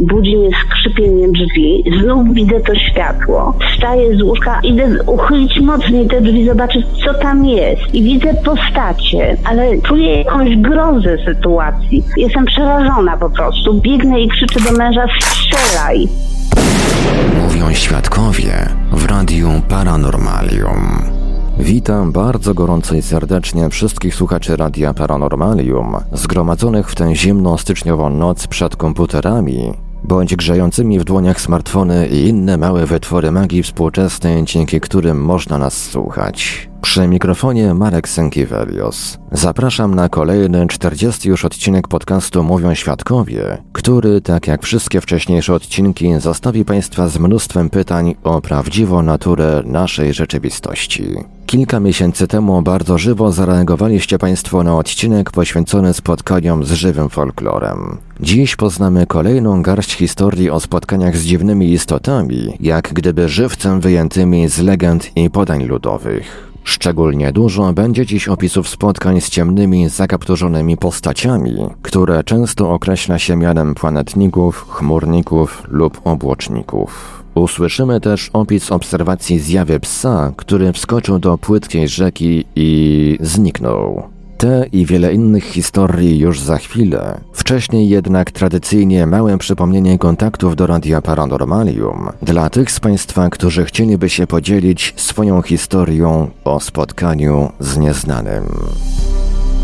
Budzi mnie skrzypieniem drzwi, znów widzę to światło. Wstaję z łóżka, idę uchylić mocniej te drzwi, zobaczyć co tam jest. I widzę postacie, ale czuję jakąś grozę sytuacji. Jestem przerażona po prostu. Biegnę i krzyczę do męża, strzelaj. Mówią świadkowie w radiu Paranormalium. Witam bardzo gorąco i serdecznie wszystkich słuchaczy Radia Paranormalium, zgromadzonych w tę zimną styczniową noc przed komputerami, bądź grzejącymi w dłoniach smartfony i inne małe wytwory magii współczesnej, dzięki którym można nas słuchać. Przy mikrofonie Marek Sękiewelios. Zapraszam na kolejny 40 już odcinek podcastu Mówią Świadkowie, który, tak jak wszystkie wcześniejsze odcinki, zostawi Państwa z mnóstwem pytań o prawdziwą naturę naszej rzeczywistości. Kilka miesięcy temu bardzo żywo zareagowaliście Państwo na odcinek poświęcony spotkaniom z żywym folklorem. Dziś poznamy kolejną garść historii o spotkaniach z dziwnymi istotami, jak gdyby żywcem wyjętymi z legend i podań ludowych. Szczególnie dużo będzie dziś opisów spotkań z ciemnymi, zakapturzonymi postaciami, które często określa się mianem planetników, chmurników lub obłoczników. Usłyszymy też opis obserwacji zjawy psa, który wskoczył do płytkiej rzeki i zniknął. Te i wiele innych historii już za chwilę. Wcześniej jednak tradycyjnie małe przypomnienie kontaktów do Radia Paranormalium dla tych z Państwa, którzy chcieliby się podzielić swoją historią o spotkaniu z nieznanym.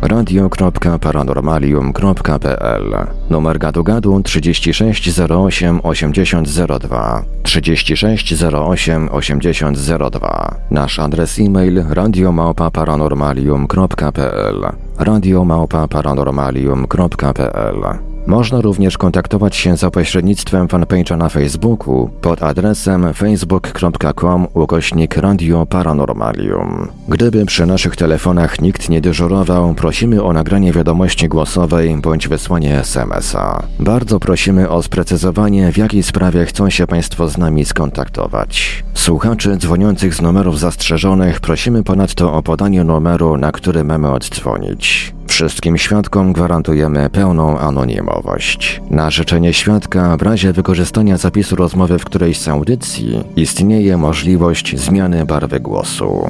radio.paranormalium.pl Numer gadu gadu 3608 8002 3608 8002 Nasz adres e-mail radiomałpa-paranormalium.pl radiomałpa-paranormalium.pl można również kontaktować się za pośrednictwem fanpage'a na Facebooku pod adresem facebook.com ukośnik Radio Paranormalium. Gdyby przy naszych telefonach nikt nie dyżurował, prosimy o nagranie wiadomości głosowej bądź wysłanie SMS-a. Bardzo prosimy o sprecyzowanie, w jakiej sprawie chcą się Państwo z nami skontaktować. Słuchaczy dzwoniących z numerów zastrzeżonych prosimy ponadto o podanie numeru, na który mamy oddzwonić. Wszystkim świadkom gwarantujemy pełną anonimowość. Na życzenie świadka, w razie wykorzystania zapisu rozmowy w którejś z audycji, istnieje możliwość zmiany barwy głosu.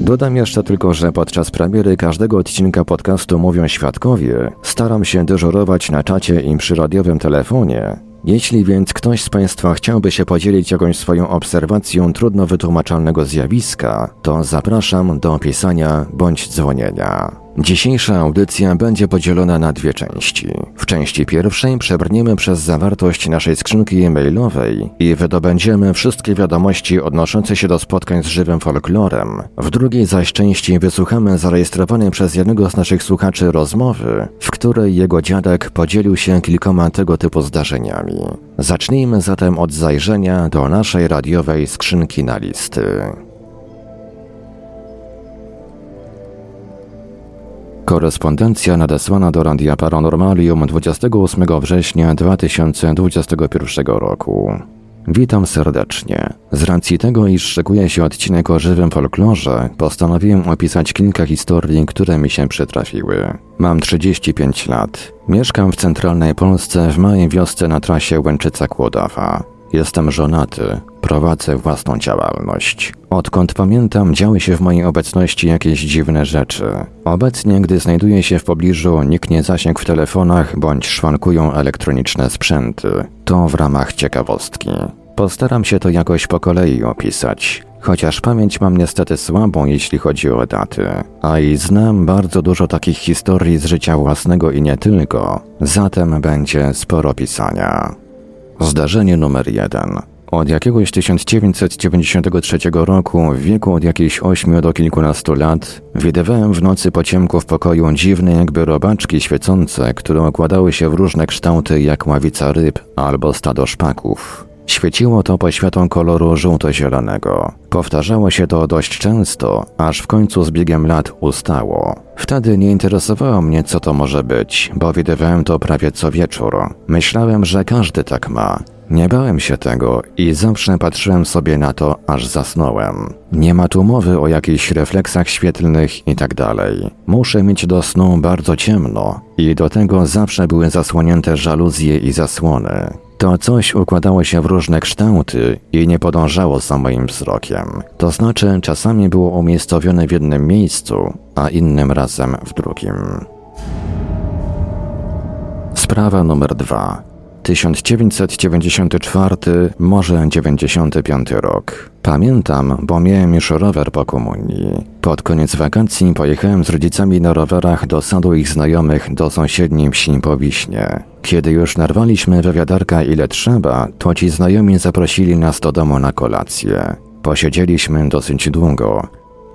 Dodam jeszcze tylko, że podczas premiery każdego odcinka podcastu Mówią Świadkowie staram się dyżurować na czacie i przy radiowym telefonie. Jeśli więc ktoś z Państwa chciałby się podzielić jakąś swoją obserwacją trudno wytłumaczalnego zjawiska, to zapraszam do pisania bądź dzwonienia. Dzisiejsza audycja będzie podzielona na dwie części. W części pierwszej przebrniemy przez zawartość naszej skrzynki e-mailowej i wydobędziemy wszystkie wiadomości odnoszące się do spotkań z żywym folklorem. W drugiej zaś części wysłuchamy zarejestrowanej przez jednego z naszych słuchaczy rozmowy, w której jego dziadek podzielił się kilkoma tego typu zdarzeniami. Zacznijmy zatem od zajrzenia do naszej radiowej skrzynki na listy. Korespondencja nadesłana do Radia Paranormalium 28 września 2021 roku. Witam serdecznie. Z racji tego, iż szykuje się odcinek o żywym folklorze, postanowiłem opisać kilka historii, które mi się przytrafiły. Mam 35 lat. Mieszkam w centralnej Polsce w małej wiosce na trasie Łęczyca-Kłodawa. Jestem żonaty, prowadzę własną działalność. Odkąd pamiętam, działy się w mojej obecności jakieś dziwne rzeczy. Obecnie, gdy znajduję się w pobliżu, nikt nie zasięg w telefonach bądź szwankują elektroniczne sprzęty. To w ramach ciekawostki. Postaram się to jakoś po kolei opisać. Chociaż pamięć mam niestety słabą, jeśli chodzi o daty, a i znam bardzo dużo takich historii z życia własnego i nie tylko, zatem będzie sporo pisania. Zdarzenie numer jeden. Od jakiegoś 1993 roku, w wieku od jakichś 8 do kilkunastu lat, widywałem w nocy po ciemku w pokoju dziwne jakby robaczki świecące, które okładały się w różne kształty jak ławica ryb albo stado szpaków. Świeciło to poświatą koloru żółto-zielonego. Powtarzało się to dość często, aż w końcu z biegiem lat ustało. Wtedy nie interesowało mnie, co to może być, bo widywałem to prawie co wieczór. Myślałem, że każdy tak ma. Nie bałem się tego i zawsze patrzyłem sobie na to, aż zasnąłem. Nie ma tu mowy o jakichś refleksach świetlnych i tak. Muszę mieć do snu bardzo ciemno i do tego zawsze były zasłonięte żaluzje i zasłony. To coś układało się w różne kształty i nie podążało za moim wzrokiem. To znaczy, czasami było umiejscowione w jednym miejscu, a innym razem w drugim. Sprawa numer dwa. 1994, może 95 rok. Pamiętam, bo miałem już rower po komunii. Pod koniec wakacji pojechałem z rodzicami na rowerach do sadu ich znajomych do sąsiedniej wsi po Wiśnie. Kiedy już narwaliśmy wywiadarka ile trzeba, to ci znajomi zaprosili nas do domu na kolację. Posiedzieliśmy dosyć długo.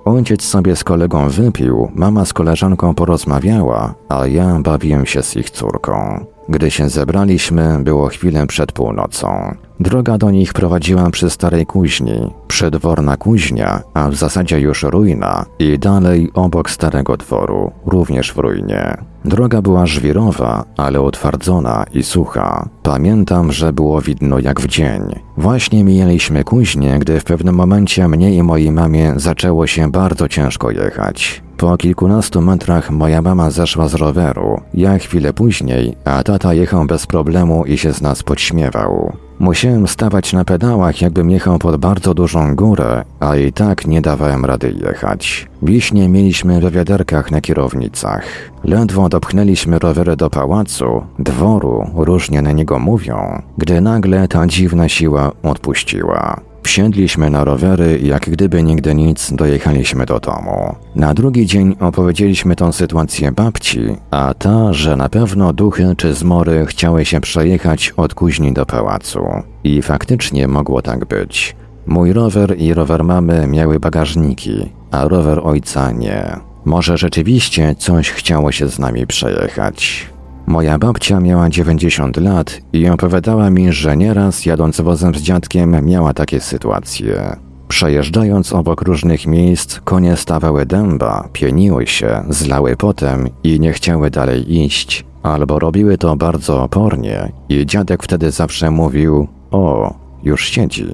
Ojciec sobie z kolegą wypił, mama z koleżanką porozmawiała, a ja bawiłem się z ich córką. Gdy się zebraliśmy, było chwilę przed północą. Droga do nich prowadziła przy starej kuźni, przedworna kuźnia, a w zasadzie już ruina i dalej obok starego dworu, również w ruinie. Droga była żwirowa, ale utwardzona i sucha. Pamiętam, że było widno jak w dzień. Właśnie mijaliśmy kuźnię, gdy w pewnym momencie mnie i mojej mamie zaczęło się bardzo ciężko jechać. Po kilkunastu metrach moja mama zeszła z roweru, ja chwilę później, a tata jechał bez problemu i się z nas podśmiewał. Musiałem stawać na pedałach, jakbym jechał pod bardzo dużą górę, a i tak nie dawałem rady jechać. Wiśnie mieliśmy we wiaderkach na kierownicach. Ledwo dopchnęliśmy rowery do pałacu, dworu, różnie na niego mówią, gdy nagle ta dziwna siła odpuściła. Wsiedliśmy na rowery jak gdyby nigdy nic dojechaliśmy do domu. Na drugi dzień opowiedzieliśmy tą sytuację babci, a ta, że na pewno duchy czy zmory chciały się przejechać od kuźni do pałacu. I faktycznie mogło tak być. Mój rower i rower mamy miały bagażniki, a rower ojca nie. Może rzeczywiście coś chciało się z nami przejechać. Moja babcia miała 90 lat i opowiadała mi, że nieraz jadąc wozem z dziadkiem miała takie sytuacje. Przejeżdżając obok różnych miejsc, konie stawały dęba, pieniły się, zlały potem i nie chciały dalej iść, albo robiły to bardzo opornie i dziadek wtedy zawsze mówił: O, już siedzi.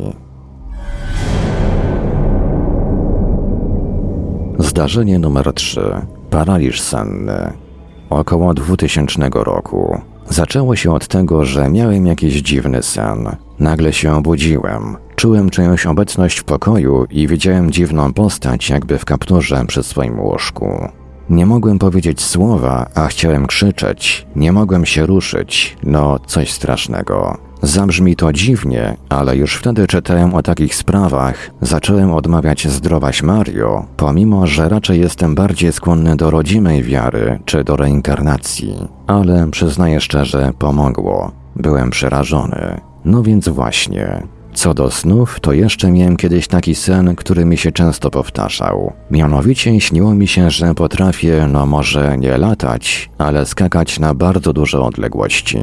Zdarzenie numer 3. Paraliż senny. Około 2000 roku. Zaczęło się od tego, że miałem jakiś dziwny sen. Nagle się obudziłem. Czułem czyjąś obecność w pokoju i widziałem dziwną postać, jakby w kapturze przy swoim łóżku. Nie mogłem powiedzieć słowa, a chciałem krzyczeć. Nie mogłem się ruszyć. No, coś strasznego. Zabrzmi to dziwnie, ale już wtedy czytałem o takich sprawach, zacząłem odmawiać zdrowaś Mario, pomimo że raczej jestem bardziej skłonny do rodzimej wiary czy do reinkarnacji. Ale przyznaję szczerze, pomogło. Byłem przerażony. No więc właśnie. Co do snów, to jeszcze miałem kiedyś taki sen, który mi się często powtarzał. Mianowicie śniło mi się, że potrafię, no może nie latać, ale skakać na bardzo duże odległości.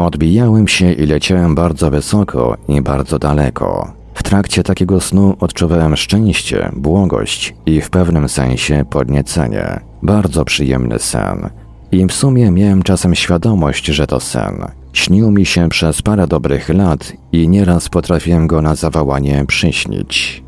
Odbijałem się i leciałem bardzo wysoko i bardzo daleko. W trakcie takiego snu odczuwałem szczęście, błogość i w pewnym sensie podniecenie. Bardzo przyjemny sen. I w sumie miałem czasem świadomość, że to sen. Śnił mi się przez parę dobrych lat i nieraz potrafiłem go na zawołanie przyśnić.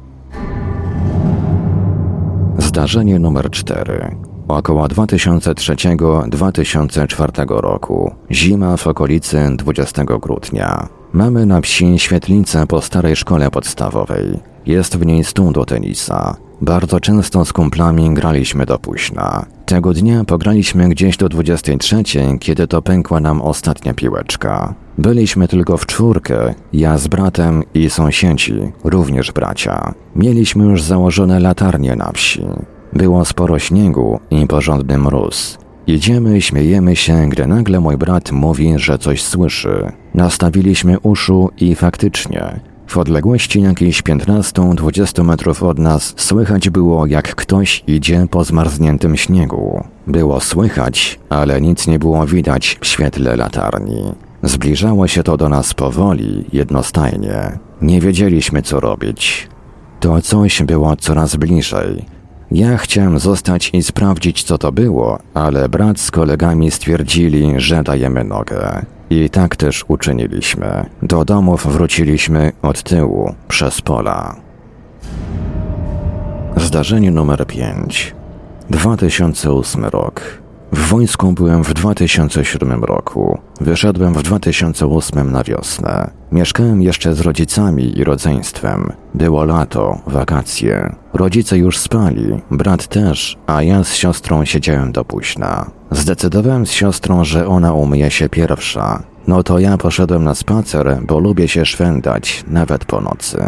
Zdarzenie numer 4. Około 2003-2004 roku. Zima w okolicy 20 grudnia. Mamy na wsi świetlicę po starej szkole podstawowej. Jest w niej stół do tenisa. Bardzo często z kumplami graliśmy do późna. Tego dnia pograliśmy gdzieś do 23, kiedy to pękła nam ostatnia piłeczka. Byliśmy tylko w czwórkę, ja z bratem i sąsiedzi, również bracia. Mieliśmy już założone latarnie na wsi. Było sporo śniegu i porządny mróz. Idziemy, śmiejemy się, gdy nagle mój brat mówi, że coś słyszy. Nastawiliśmy uszu i faktycznie, w odległości jakiejś 15-20 metrów od nas słychać było, jak ktoś idzie po zmarzniętym śniegu. Było słychać, ale nic nie było widać w świetle latarni. Zbliżało się to do nas powoli, jednostajnie. Nie wiedzieliśmy, co robić. To coś było coraz bliżej. Ja chciałem zostać i sprawdzić, co to było, ale brat z kolegami stwierdzili, że dajemy nogę. I tak też uczyniliśmy. Do domów wróciliśmy od tyłu, przez pola. Zdarzenie numer 5. 2008 rok. W wojsku byłem w 2007 roku. Wyszedłem w 2008 na wiosnę. Mieszkałem jeszcze z rodzicami i rodzeństwem. Było lato, wakacje. Rodzice już spali, brat też, a ja z siostrą siedziałem do późna. Zdecydowałem z siostrą, że ona umyje się pierwsza. No to ja poszedłem na spacer, bo lubię się szwendać, nawet po nocy.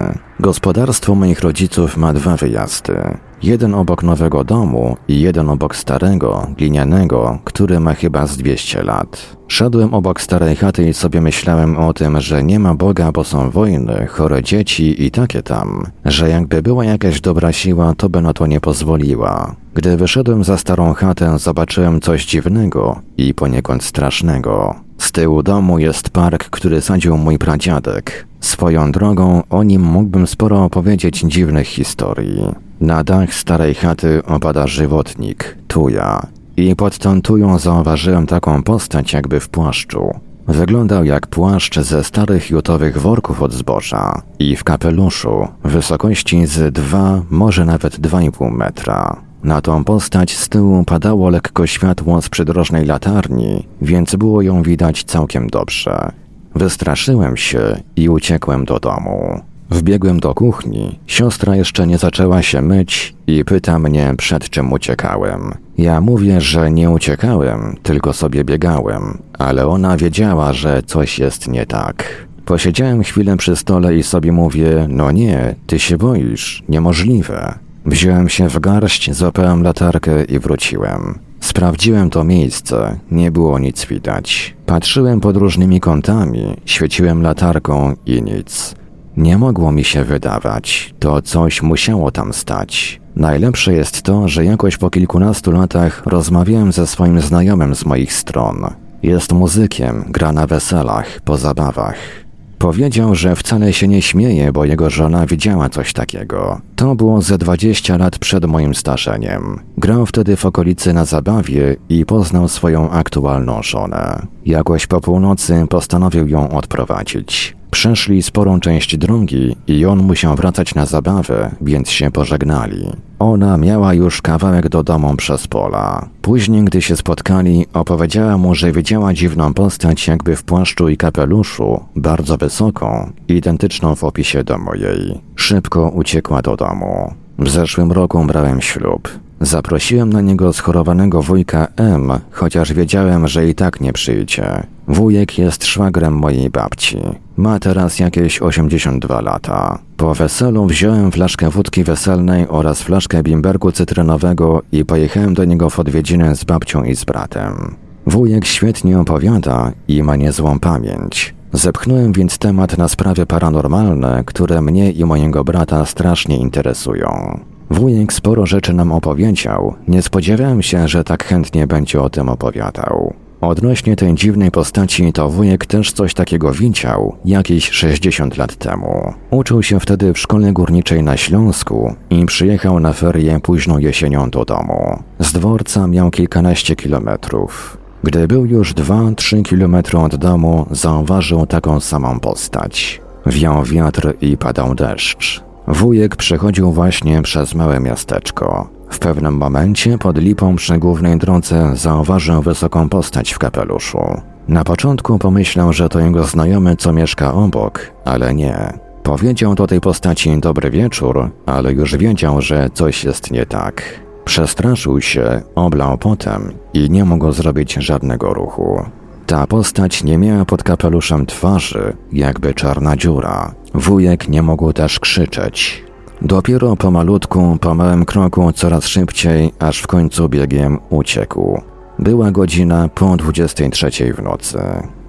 Gospodarstwo moich rodziców ma dwa wyjazdy. Jeden obok nowego domu i jeden obok starego, glinianego, który ma chyba z 200 lat. Szedłem obok starej chaty i sobie myślałem o tym, że nie ma Boga, bo są wojny, chore dzieci i takie tam, że jakby była jakaś dobra siła, to by na to nie pozwoliła. Gdy wyszedłem za starą chatę, zobaczyłem coś dziwnego i poniekąd strasznego. Z tyłu domu jest park, który sadził mój pradziadek. Swoją drogą o nim mógłbym sporo opowiedzieć dziwnych historii. Na dach starej chaty opada żywotnik, tuja. I pod tą tują zauważyłem taką postać jakby w płaszczu. Wyglądał jak płaszcz ze starych jutowych worków od zboża i w kapeluszu, wysokości z 2, może nawet 2,5 metra. Na tą postać z tyłu padało lekko światło z przydrożnej latarni, więc było ją widać całkiem dobrze. Wystraszyłem się i uciekłem do domu. Wbiegłem do kuchni, siostra jeszcze nie zaczęła się myć i pyta mnie, przed czym uciekałem. Ja mówię, że nie uciekałem, tylko sobie biegałem, ale ona wiedziała, że coś jest nie tak. Posiedziałem chwilę przy stole i sobie mówię: No nie, ty się boisz, niemożliwe. Wziąłem się w garść, złapałem latarkę i wróciłem. Sprawdziłem to miejsce, nie było nic widać. Patrzyłem pod różnymi kątami, świeciłem latarką i nic. Nie mogło mi się wydawać, to coś musiało tam stać. Najlepsze jest to, że jakoś po kilkunastu latach rozmawiałem ze swoim znajomym z moich stron. Jest muzykiem, gra na weselach, po zabawach. Powiedział, że wcale się nie śmieje, bo jego żona widziała coś takiego. To było ze 20 lat przed moim starzeniem. Grał wtedy w okolicy na zabawie i poznał swoją aktualną żonę. Jakoś po północy postanowił ją odprowadzić. Przeszli sporą część drogi i on musiał wracać na zabawę, więc się pożegnali. Ona miała już kawałek do domu przez pola. Później, gdy się spotkali, opowiedziała mu, że widziała dziwną postać jakby w płaszczu i kapeluszu, bardzo wysoką, identyczną w opisie do mojej. Szybko uciekła do domu. W zeszłym roku brałem ślub. Zaprosiłem na niego schorowanego wujka M, chociaż wiedziałem, że i tak nie przyjdzie. Wujek jest szwagrem mojej babci. Ma teraz jakieś 82 lata. Po weselu wziąłem flaszkę wódki weselnej oraz flaszkę bimberku cytrynowego i pojechałem do niego w odwiedziny z babcią i z bratem. Wujek świetnie opowiada i ma niezłą pamięć. Zepchnąłem więc temat na sprawy paranormalne, które mnie i mojego brata strasznie interesują. Wujek sporo rzeczy nam opowiedział, nie spodziewałem się, że tak chętnie będzie o tym opowiadał. Odnośnie tej dziwnej postaci, to wujek też coś takiego widział jakieś 60 lat temu. Uczył się wtedy w szkole górniczej na Śląsku i przyjechał na ferie późną jesienią do domu. Z dworca miał kilkanaście kilometrów. Gdy był już 2-3 kilometry od domu, zauważył taką samą postać. Wiał wiatr i padał deszcz. Wujek przechodził właśnie przez małe miasteczko. W pewnym momencie pod lipą przy głównej drodze zauważył wysoką postać w kapeluszu. Na początku pomyślał, że to jego znajomy, co mieszka obok, ale nie. Powiedział do tej postaci dobry wieczór, ale już wiedział, że coś jest nie tak. Przestraszył się, oblał potem i nie mógł zrobić żadnego ruchu. Ta postać nie miała pod kapeluszem twarzy, jakby czarna dziura. Wujek nie mógł też krzyczeć. Dopiero pomalutku, po małym kroku, coraz szybciej, aż w końcu biegiem uciekł. Była godzina po 23 w nocy.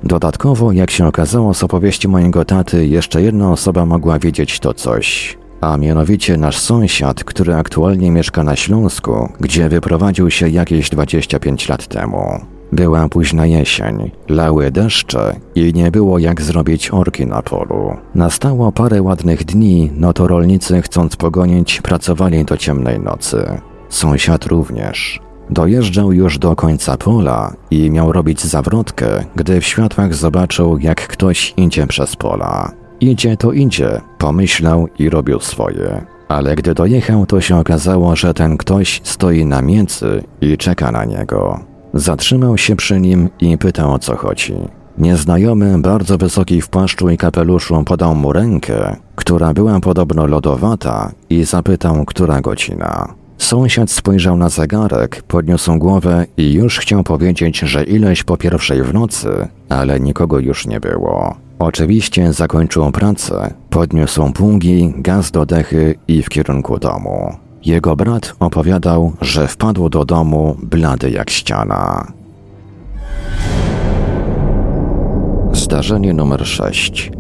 Dodatkowo, jak się okazało z opowieści mojego taty, jeszcze jedna osoba mogła wiedzieć to coś. A mianowicie nasz sąsiad, który aktualnie mieszka na Śląsku, gdzie wyprowadził się jakieś 25 lat temu. Była późna jesień, lały deszcze i nie było jak zrobić orki na polu. Nastało parę ładnych dni, no to rolnicy chcąc pogonić pracowali do ciemnej nocy. Sąsiad również. Dojeżdżał już do końca pola i miał robić zawrotkę, gdy w światłach zobaczył, jak ktoś idzie przez pola. Idzie to idzie, pomyślał i robił swoje. Ale gdy dojechał, to się okazało, że ten ktoś stoi na miecy i czeka na niego. Zatrzymał się przy nim i pytał o co chodzi. Nieznajomy, bardzo wysoki w płaszczu i kapeluszu podał mu rękę, która była podobno lodowata i zapytał, która godzina. Sąsiad spojrzał na zegarek, podniósł głowę i już chciał powiedzieć, że ileś po pierwszej w nocy, ale nikogo już nie było. Oczywiście zakończył pracę, podniósł pługi, gaz do dechy i w kierunku domu. Jego brat opowiadał, że wpadł do domu blady jak ściana. Zdarzenie numer 6.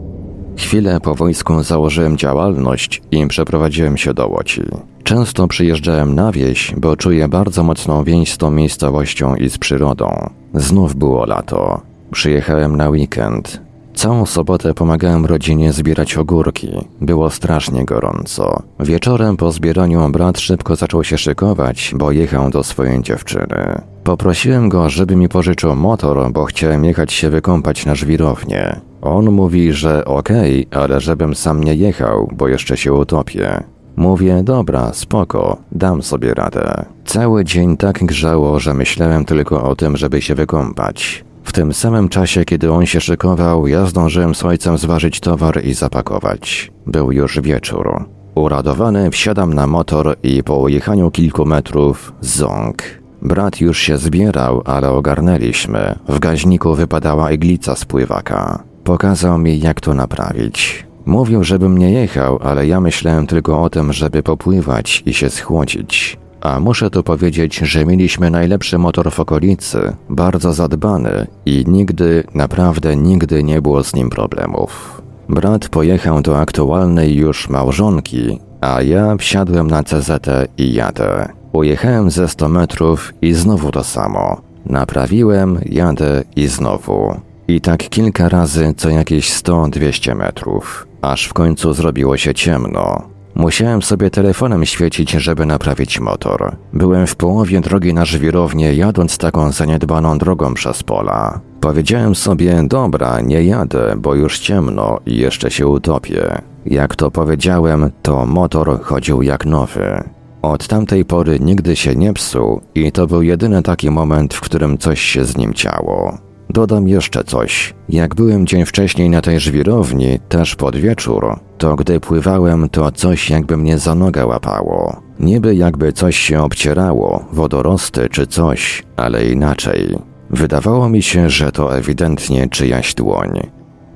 Chwilę po wojsku założyłem działalność i przeprowadziłem się do Łodzi. Często przyjeżdżałem na wieś, bo czuję bardzo mocną więź z tą miejscowością i z przyrodą. Znów było lato. Przyjechałem na weekend. Całą sobotę pomagałem rodzinie zbierać ogórki. Było strasznie gorąco. Wieczorem po zbieraniu brat szybko zaczął się szykować, bo jechał do swojej dziewczyny. Poprosiłem go, żeby mi pożyczył motor, bo chciałem jechać się wykąpać na żwirownię. On mówi, że okej, okay, ale żebym sam nie jechał, bo jeszcze się utopię. Mówię, dobra, spoko, dam sobie radę. Cały dzień tak grzało, że myślałem tylko o tym, żeby się wykąpać. W tym samym czasie, kiedy on się szykował, ja zdążyłem z ojcem zważyć towar i zapakować. Był już wieczór. Uradowany wsiadam na motor i po ujechaniu kilku metrów ząg. Brat już się zbierał, ale ogarnęliśmy. W gaźniku wypadała iglica z pływaka. Pokazał mi, jak to naprawić. Mówił, żebym nie jechał, ale ja myślałem tylko o tym, żeby popływać i się schłodzić. A muszę tu powiedzieć, że mieliśmy najlepszy motor w okolicy, bardzo zadbany i nigdy, naprawdę nigdy nie było z nim problemów. Brat pojechał do aktualnej już małżonki, a ja wsiadłem na CZ i jadę. Ujechałem ze 100 metrów i znowu to samo. Naprawiłem, jadę i znowu. I tak kilka razy co jakieś 100-200 metrów, aż w końcu zrobiło się ciemno. Musiałem sobie telefonem świecić, żeby naprawić motor. Byłem w połowie drogi na żwirownię, jadąc taką zaniedbaną drogą przez pola. Powiedziałem sobie, dobra, nie jadę, bo już ciemno i jeszcze się utopię. Jak to powiedziałem, to motor chodził jak nowy. Od tamtej pory nigdy się nie psuł i to był jedyny taki moment, w którym coś się z nim ciało. Dodam jeszcze coś. Jak byłem dzień wcześniej na tej żwirowni, też pod wieczór, to gdy pływałem, to coś jakby mnie za nogę łapało. Niby jakby coś się obcierało, wodorosty czy coś, ale inaczej. Wydawało mi się, że to ewidentnie czyjaś dłoń.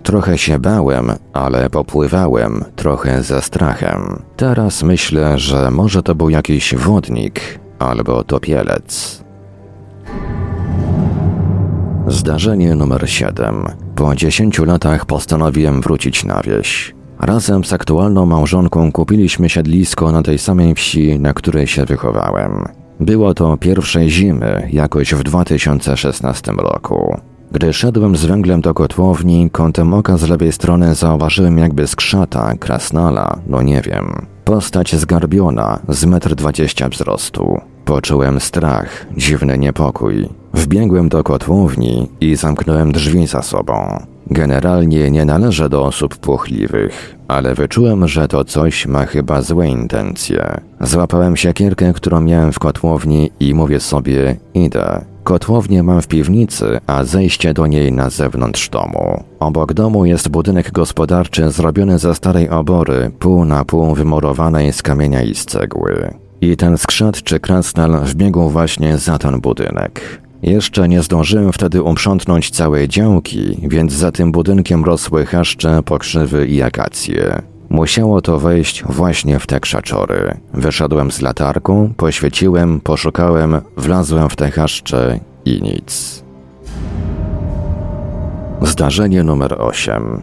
Trochę się bałem, ale popływałem, trochę ze strachem. Teraz myślę, że może to był jakiś wodnik albo topielec. Zdarzenie numer 7. Po 10 latach postanowiłem wrócić na wieś. Razem z aktualną małżonką kupiliśmy siedlisko na tej samej wsi, na której się wychowałem. Było to pierwszej zimy, jakoś w 2016 roku. Gdy szedłem z węglem do kotłowni, kątem oka z lewej strony zauważyłem jakby skrzata, krasnala, no nie wiem. Postać zgarbiona, z metr dwadzieścia wzrostu. Poczułem strach, dziwny niepokój. Wbiegłem do kotłowni i zamknąłem drzwi za sobą. Generalnie nie należę do osób płochliwych, ale wyczułem, że to coś ma chyba złe intencje. Złapałem siekierkę, którą miałem w kotłowni i mówię sobie, idę. Kotłownię mam w piwnicy, a zejście do niej na zewnątrz domu. Obok domu jest budynek gospodarczy zrobiony ze starej obory, pół na pół wymorowanej z kamienia i z cegły. I ten skrzat czy krasnal wbiegł właśnie za ten budynek. Jeszcze nie zdążyłem wtedy uprzątnąć całej działki, więc za tym budynkiem rosły chaszcze, pokrzywy i akacje. Musiało to wejść właśnie w te krzaczory. Wyszedłem z latarką, poświeciłem, poszukałem, wlazłem w te chaszcze i nic. Zdarzenie numer 8.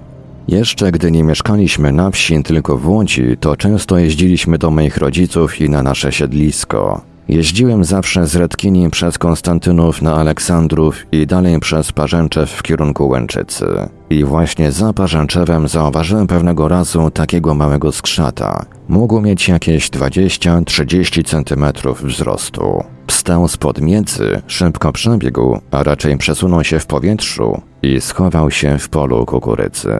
Jeszcze gdy nie mieszkaliśmy na wsi, tylko w Łodzi, to często jeździliśmy do moich rodziców i na nasze siedlisko. Jeździłem zawsze z Redkini przez Konstantynów na Aleksandrów i dalej przez Parzęczew w kierunku Łęczycy. I właśnie za Parzęczewem zauważyłem pewnego razu takiego małego skrzata. Mógł mieć jakieś 20-30 cm wzrostu. Wstał spod miecy, szybko przebiegł, a raczej przesunął się w powietrzu i schował się w polu kukurydzy.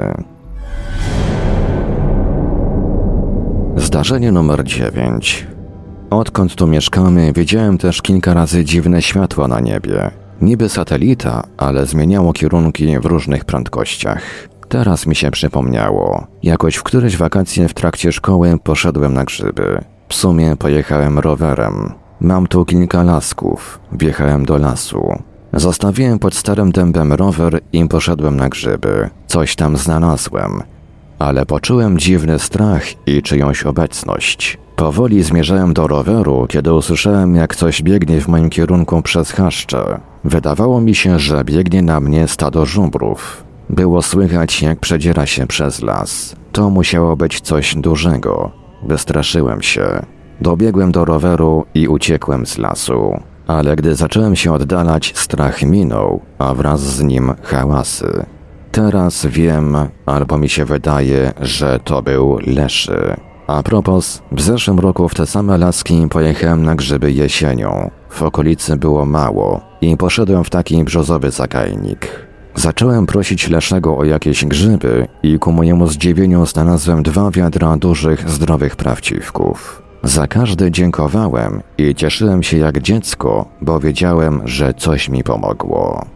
Zdarzenie numer 9. Odkąd tu mieszkamy, widziałem też kilka razy dziwne światła na niebie. Niby satelita, ale zmieniało kierunki w różnych prędkościach. Teraz mi się przypomniało. Jakoś w któreś wakacje w trakcie szkoły poszedłem na grzyby. W sumie pojechałem rowerem. Mam tu kilka lasków. Wjechałem do lasu. Zostawiłem pod starym dębem rower i poszedłem na grzyby. Coś tam znalazłem. Ale poczułem dziwny strach i czyjąś obecność. Powoli zmierzałem do roweru, kiedy usłyszałem, jak coś biegnie w moim kierunku przez chaszcze. Wydawało mi się, że biegnie na mnie stado żubrów. Było słychać, jak przedziera się przez las. To musiało być coś dużego. Wystraszyłem się. Dobiegłem do roweru i uciekłem z lasu. Ale gdy zacząłem się oddalać, strach minął, a wraz z nim hałasy. Teraz wiem, albo mi się wydaje, że to był Leszy. A propos, w zeszłym roku w te same laski pojechałem na grzyby jesienią. W okolicy było mało i poszedłem w taki brzozowy zagajnik. Zacząłem prosić Leszego o jakieś grzyby i ku mojemu zdziwieniu znalazłem dwa wiadra dużych, zdrowych prawdziwków. Za każdy dziękowałem i cieszyłem się jak dziecko, bo wiedziałem, że coś mi pomogło.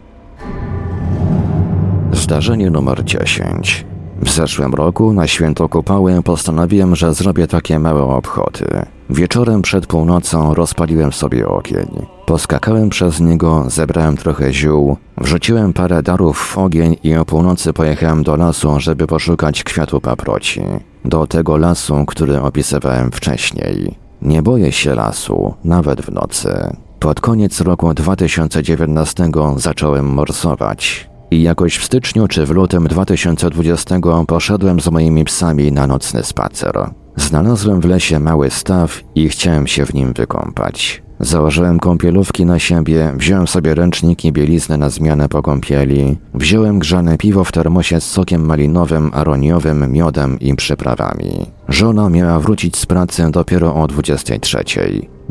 Zdarzenie numer 10. W zeszłym roku na święto kupały postanowiłem, że zrobię takie małe obchody. Wieczorem przed północą rozpaliłem sobie ogień. Poskakałem przez niego, zebrałem trochę ziół, wrzuciłem parę darów w ogień i o północy pojechałem do lasu, żeby poszukać kwiatu paproci. Do tego lasu, który opisywałem wcześniej. Nie boję się lasu, nawet w nocy. Pod koniec roku 2019 zacząłem morsować i jakoś w styczniu czy w lutym 2020 poszedłem z moimi psami na nocny spacer. Znalazłem w lesie mały staw i chciałem się w nim wykąpać. Założyłem kąpielówki na siebie, wziąłem sobie ręczniki bieliznę na zmianę po kąpieli, wziąłem grzane piwo w termosie z sokiem malinowym, aroniowym, miodem i przyprawami. Żona miała wrócić z pracy dopiero o 23.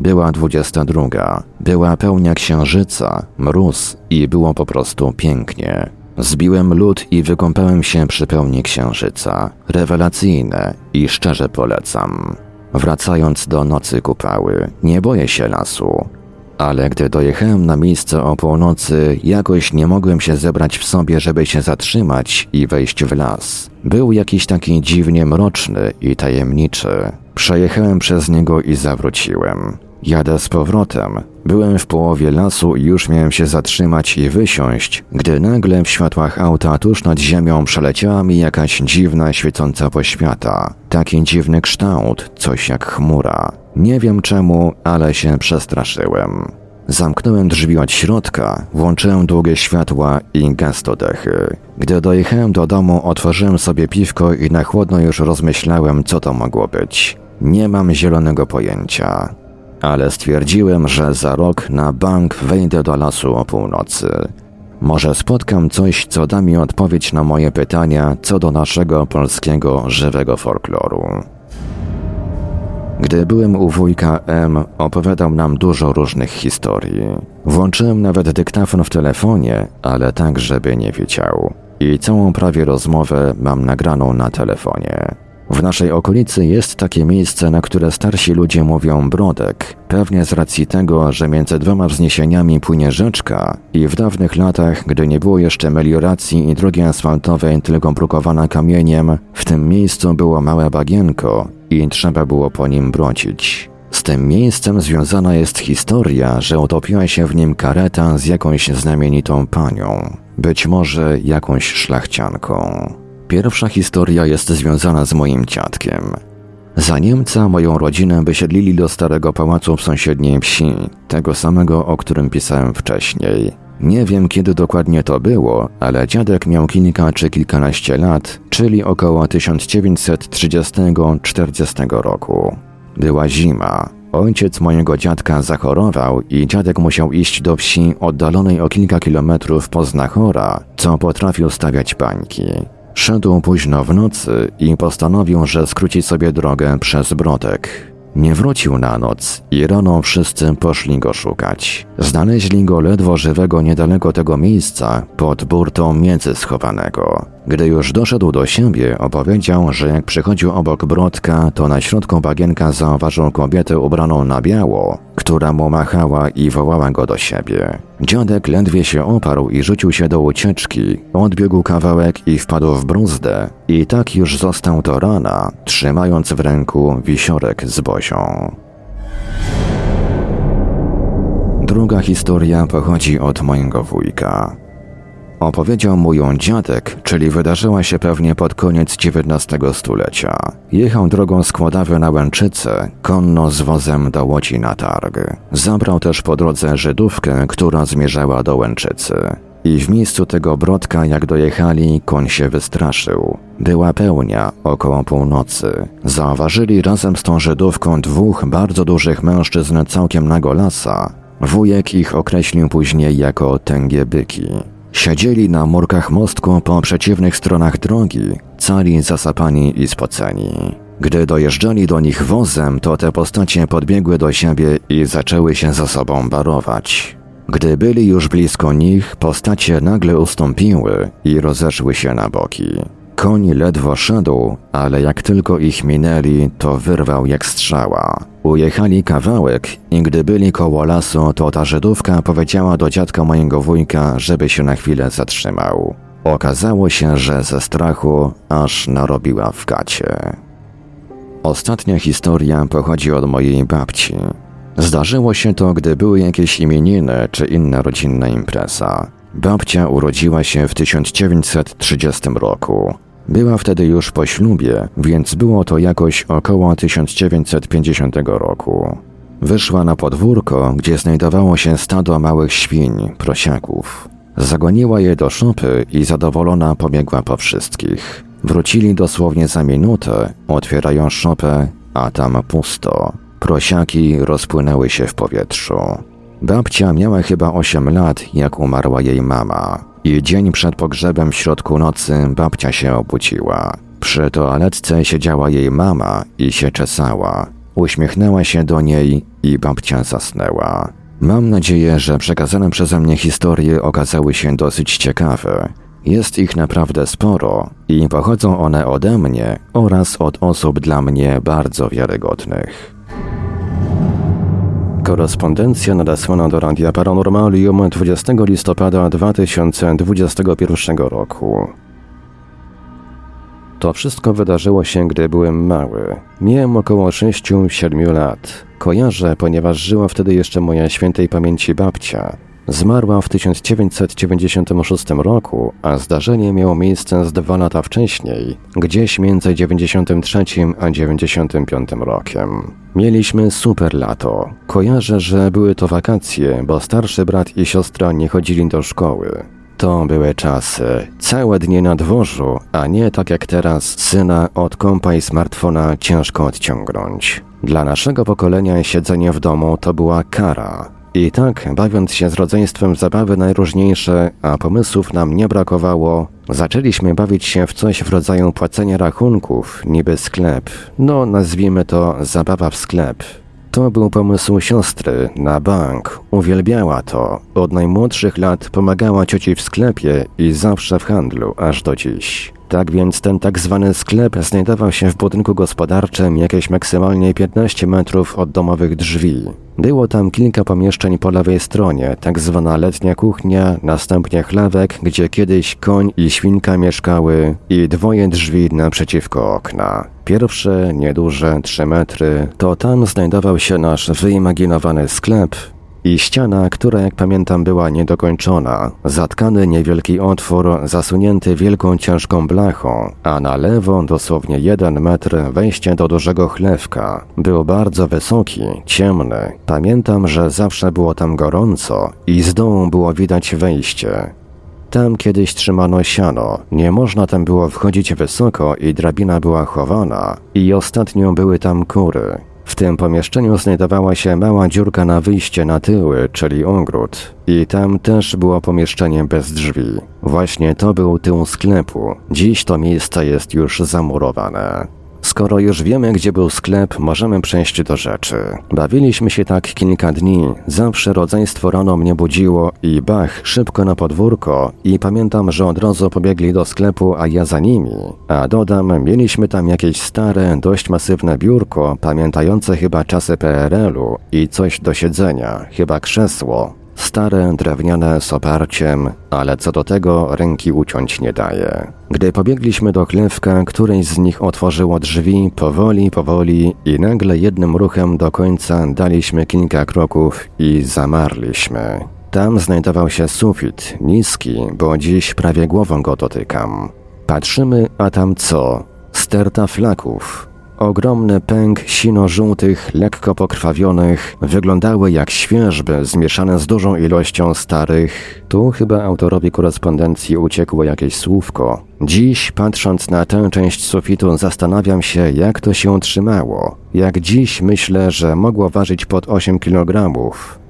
Była 22. Była pełnia księżyca, mróz i było po prostu pięknie. Zbiłem lód i wykąpałem się przy pełni księżyca. Rewelacyjne i szczerze polecam. Wracając do nocy kupały, nie boję się lasu. Ale gdy dojechałem na miejsce o północy, jakoś nie mogłem się zebrać w sobie, żeby się zatrzymać i wejść w las. Był jakiś taki dziwnie mroczny i tajemniczy. Przejechałem przez niego i zawróciłem. Jadę z powrotem. Byłem w połowie lasu i już miałem się zatrzymać i wysiąść, gdy nagle w światłach auta tuż nad ziemią przeleciała mi jakaś dziwna, świecąca poświata. Taki dziwny kształt, coś jak chmura. Nie wiem czemu, ale się przestraszyłem. Zamknąłem drzwi od środka, włączyłem długie światła i gastodechy. Gdy dojechałem do domu, otworzyłem sobie piwko i na chłodno już rozmyślałem, co to mogło być. Nie mam zielonego pojęcia ale stwierdziłem, że za rok na bank wejdę do lasu o północy. Może spotkam coś, co da mi odpowiedź na moje pytania co do naszego polskiego żywego folkloru. Gdy byłem u wujka M, opowiadał nam dużo różnych historii. Włączyłem nawet dyktafon w telefonie, ale tak, żeby nie wiedział. I całą prawie rozmowę mam nagraną na telefonie. W naszej okolicy jest takie miejsce, na które starsi ludzie mówią Brodek, pewnie z racji tego, że między dwoma wzniesieniami płynie rzeczka i w dawnych latach, gdy nie było jeszcze melioracji i drogi asfaltowej, tylko brukowana kamieniem, w tym miejscu było małe bagienko i trzeba było po nim brodzić. Z tym miejscem związana jest historia, że utopiła się w nim kareta z jakąś znamienitą panią, być może jakąś szlachcianką. Pierwsza historia jest związana z moim dziadkiem. Za Niemca moją rodzinę wysiedlili do starego pałacu w sąsiedniej wsi, tego samego, o którym pisałem wcześniej. Nie wiem kiedy dokładnie to było, ale dziadek miał kilka czy kilkanaście lat, czyli około 1930-40 roku. Była zima. Ojciec mojego dziadka zachorował i dziadek musiał iść do wsi oddalonej o kilka kilometrów po Znachora, co potrafił stawiać bańki. Szedł późno w nocy i postanowił, że skróci sobie drogę przez Brodek. Nie wrócił na noc i rano wszyscy poszli go szukać. Znaleźli go ledwo żywego niedaleko tego miejsca, pod burtą między schowanego. Gdy już doszedł do siebie, opowiedział, że jak przychodził obok Brodka, to na środku bagienka zauważył kobietę ubraną na biało, która mu machała i wołała go do siebie. Dziadek ledwie się oparł i rzucił się do ucieczki, odbiegł kawałek i wpadł w bruzdę i tak już został do rana, trzymając w ręku wisiorek z bozią. Druga historia pochodzi od mojego wujka. Opowiedział mu ją dziadek, czyli wydarzyła się pewnie pod koniec XIX stulecia. Jechał drogą składawy na Łęczyce, konno z wozem do Łodzi na targ. Zabrał też po drodze Żydówkę, która zmierzała do Łęczycy. I w miejscu tego brodka, jak dojechali, koń się wystraszył. Była pełnia, około północy. Zauważyli razem z tą Żydówką dwóch bardzo dużych mężczyzn całkiem nagolasa. Wujek ich określił później jako tęgie byki. Siedzieli na murkach mostku po przeciwnych stronach drogi, cali zasapani i spoceni. Gdy dojeżdżali do nich wozem, to te postacie podbiegły do siebie i zaczęły się ze sobą barować. Gdy byli już blisko nich, postacie nagle ustąpiły i rozeszły się na boki. Koń ledwo szedł, ale jak tylko ich minęli, to wyrwał jak strzała. Ujechali kawałek i gdy byli koło lasu, to ta Żydówka powiedziała do dziadka mojego wujka, żeby się na chwilę zatrzymał. Okazało się, że ze strachu aż narobiła w gacie. Ostatnia historia pochodzi od mojej babci. Zdarzyło się to, gdy były jakieś imieniny czy inna rodzinna impreza. Babcia urodziła się w 1930 roku. Była wtedy już po ślubie, więc było to jakoś około 1950 roku. Wyszła na podwórko, gdzie znajdowało się stado małych świń, prosiaków. Zagoniła je do szopy i zadowolona pobiegła po wszystkich. Wrócili dosłownie za minutę, otwierają szopę, a tam pusto. Prosiaki rozpłynęły się w powietrzu. Babcia miała chyba 8 lat, jak umarła jej mama. I dzień przed pogrzebem w środku nocy babcia się obudziła. Przy toaletce siedziała jej mama i się czesała. Uśmiechnęła się do niej i babcia zasnęła. Mam nadzieję, że przekazane przeze mnie historie okazały się dosyć ciekawe. Jest ich naprawdę sporo i pochodzą one ode mnie oraz od osób dla mnie bardzo wiarygodnych. Korespondencja nadesłana do Radia Paranormalium 20 listopada 2021 roku. To wszystko wydarzyło się, gdy byłem mały. Miałem około 6-7 lat. Kojarzę, ponieważ żyła wtedy jeszcze moja świętej pamięci babcia. Zmarła w 1996 roku, a zdarzenie miało miejsce z dwa lata wcześniej, gdzieś między 93 a 95 rokiem. Mieliśmy super lato. Kojarzę, że były to wakacje, bo starszy brat i siostra nie chodzili do szkoły. To były czasy. Całe dnie na dworzu, a nie tak jak teraz syna od kompa i smartfona ciężko odciągnąć. Dla naszego pokolenia siedzenie w domu to była kara. I tak, bawiąc się z rodzeństwem zabawy najróżniejsze, a pomysłów nam nie brakowało, zaczęliśmy bawić się w coś w rodzaju płacenia rachunków, niby sklep. No, nazwijmy to zabawa w sklep. To był pomysł siostry na bank. Uwielbiała to. Od najmłodszych lat pomagała cioci w sklepie i zawsze w handlu, aż do dziś. Tak więc ten tak zwany sklep znajdował się w budynku gospodarczym jakieś maksymalnie 15 metrów od domowych drzwi. Było tam kilka pomieszczeń po lewej stronie, tak zwana letnia kuchnia, następnie chlewek, gdzie kiedyś koń i świnka mieszkały i dwoje drzwi naprzeciwko okna. Pierwsze, nieduże, 3 metry, to tam znajdował się nasz wyimaginowany sklep, i ściana, która jak pamiętam była niedokończona, zatkany niewielki otwór zasunięty wielką ciężką blachą, a na lewo dosłownie jeden metr wejście do dużego chlewka. Był bardzo wysoki, ciemny. Pamiętam, że zawsze było tam gorąco i z dołu było widać wejście. Tam kiedyś trzymano siano, nie można tam było wchodzić wysoko i drabina była chowana i ostatnio były tam kury. W tym pomieszczeniu znajdowała się mała dziurka na wyjście na tyły, czyli ogród. I tam też było pomieszczenie bez drzwi. Właśnie to był tył sklepu. Dziś to miejsce jest już zamurowane. Skoro już wiemy, gdzie był sklep, możemy przejść do rzeczy. Bawiliśmy się tak kilka dni, zawsze rodzeństwo rano mnie budziło i bach, szybko na podwórko i pamiętam, że od razu pobiegli do sklepu, a ja za nimi. A dodam, mieliśmy tam jakieś stare, dość masywne biurko, pamiętające chyba czasy PRL-u i coś do siedzenia, chyba krzesło, Stare, drewniane z oparciem, ale co do tego ręki uciąć nie daje. Gdy pobiegliśmy do chlewka, któreś z nich otworzyło drzwi powoli, powoli i nagle jednym ruchem do końca daliśmy kilka kroków i zamarliśmy. Tam znajdował się sufit, niski, bo dziś prawie głową go dotykam. Patrzymy, a tam co? Sterta flaków, Ogromny pęk sino-żółtych, lekko pokrwawionych wyglądały jak świeżby zmieszane z dużą ilością starych. Tu chyba autorowi korespondencji uciekło jakieś słówko. Dziś, patrząc na tę część sufitu, zastanawiam się, jak to się trzymało. Jak dziś myślę, że mogło ważyć pod 8 kg.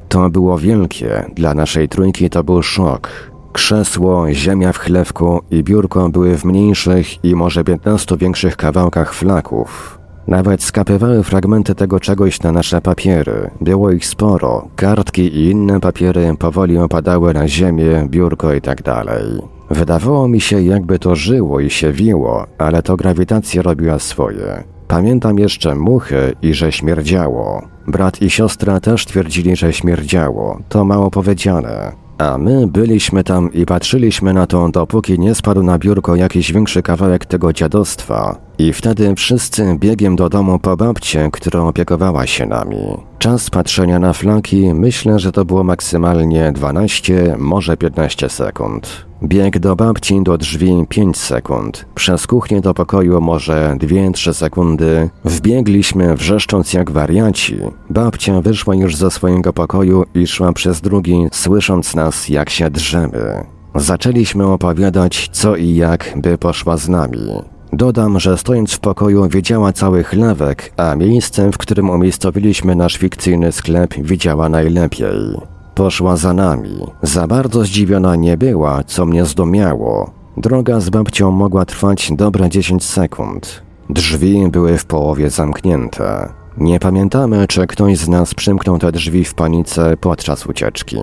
To było wielkie, dla naszej trójki to był szok. Krzesło, ziemia w chlewku i biurko były w mniejszych i może 15 większych kawałkach flaków. Nawet skapywały fragmenty tego czegoś na nasze papiery. Było ich sporo. Kartki i inne papiery powoli opadały na ziemię, biurko i tak dalej. Wydawało mi się, jakby to żyło i się wiło, ale to grawitacja robiła swoje. Pamiętam jeszcze muchy i że śmierdziało. Brat i siostra też twierdzili, że śmierdziało. To mało powiedziane. A my byliśmy tam i patrzyliśmy na to, dopóki nie spadł na biurko jakiś większy kawałek tego dziadostwa. I wtedy wszyscy biegiem do domu po babcie, która opiekowała się nami. Czas patrzenia na flaki myślę, że to było maksymalnie 12, może 15 sekund. Bieg do babci do drzwi 5 sekund. Przez kuchnię do pokoju może 2-3 sekundy. Wbiegliśmy wrzeszcząc jak wariaci. Babcia wyszła już ze swojego pokoju i szła przez drugi, słysząc nas jak się drzemy. Zaczęliśmy opowiadać co i jak, by poszła z nami. Dodam, że stojąc w pokoju widziała cały chlewek, a miejscem, w którym umiejscowiliśmy nasz fikcyjny sklep, widziała najlepiej. Poszła za nami. Za bardzo zdziwiona nie była, co mnie zdumiało. Droga z babcią mogła trwać dobre 10 sekund. Drzwi były w połowie zamknięte. Nie pamiętamy, czy ktoś z nas przymknął te drzwi w panice podczas ucieczki.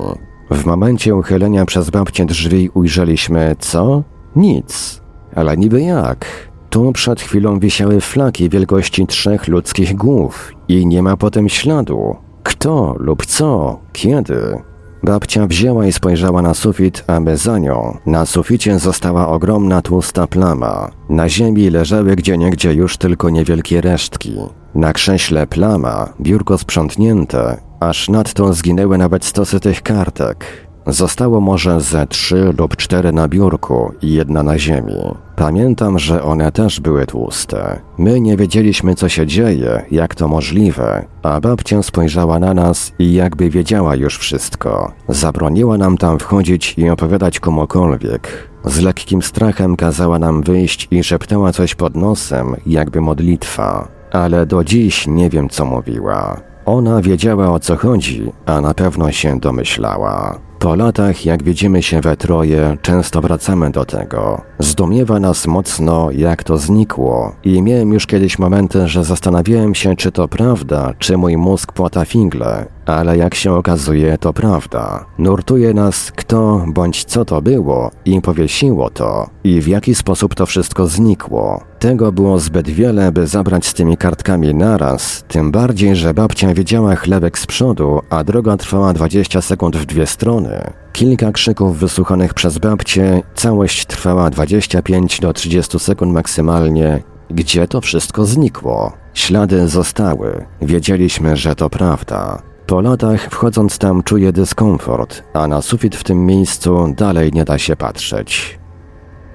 W momencie uchylenia przez babcię drzwi ujrzeliśmy co? Nic. Ale niby jak? Tu przed chwilą wisiały flaki wielkości trzech ludzkich głów i nie ma potem śladu. Kto lub co? Kiedy? Babcia wzięła i spojrzała na sufit, a my za nią. Na suficie została ogromna tłusta plama. Na ziemi leżały gdzieniegdzie już tylko niewielkie resztki. Na krześle plama, biurko sprzątnięte, aż nadto zginęły nawet stosy tych kartek. Zostało może ze trzy lub cztery na biurku i jedna na ziemi. Pamiętam, że one też były tłuste. My nie wiedzieliśmy, co się dzieje, jak to możliwe, a babcia spojrzała na nas i jakby wiedziała już wszystko. Zabroniła nam tam wchodzić i opowiadać komukolwiek. Z lekkim strachem kazała nam wyjść i szeptała coś pod nosem, jakby modlitwa. Ale do dziś nie wiem, co mówiła. Ona wiedziała o co chodzi, a na pewno się domyślała. Po latach, jak widzimy się we troje, często wracamy do tego. Zdumiewa nas mocno, jak to znikło. I miałem już kiedyś momenty, że zastanawiałem się, czy to prawda, czy mój mózg płata figle. Ale jak się okazuje, to prawda. Nurtuje nas, kto bądź co to było i powiesiło to. I w jaki sposób to wszystko znikło. Tego było zbyt wiele, by zabrać z tymi kartkami naraz, tym bardziej, że babcia wiedziała chlebek z przodu, a droga trwała 20 sekund w dwie strony. Kilka krzyków wysłuchanych przez babcię, całość trwała 25 do 30 sekund maksymalnie. Gdzie to wszystko znikło? Ślady zostały. Wiedzieliśmy, że to prawda. Po latach wchodząc tam czuję dyskomfort, a na sufit w tym miejscu dalej nie da się patrzeć.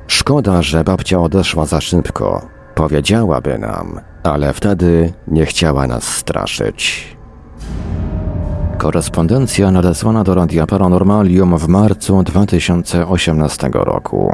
Szkoda, że babcia odeszła za szybko. Powiedziałaby nam, ale wtedy nie chciała nas straszyć. Korespondencja nadesłana do Radia Paranormalium w marcu 2018 roku.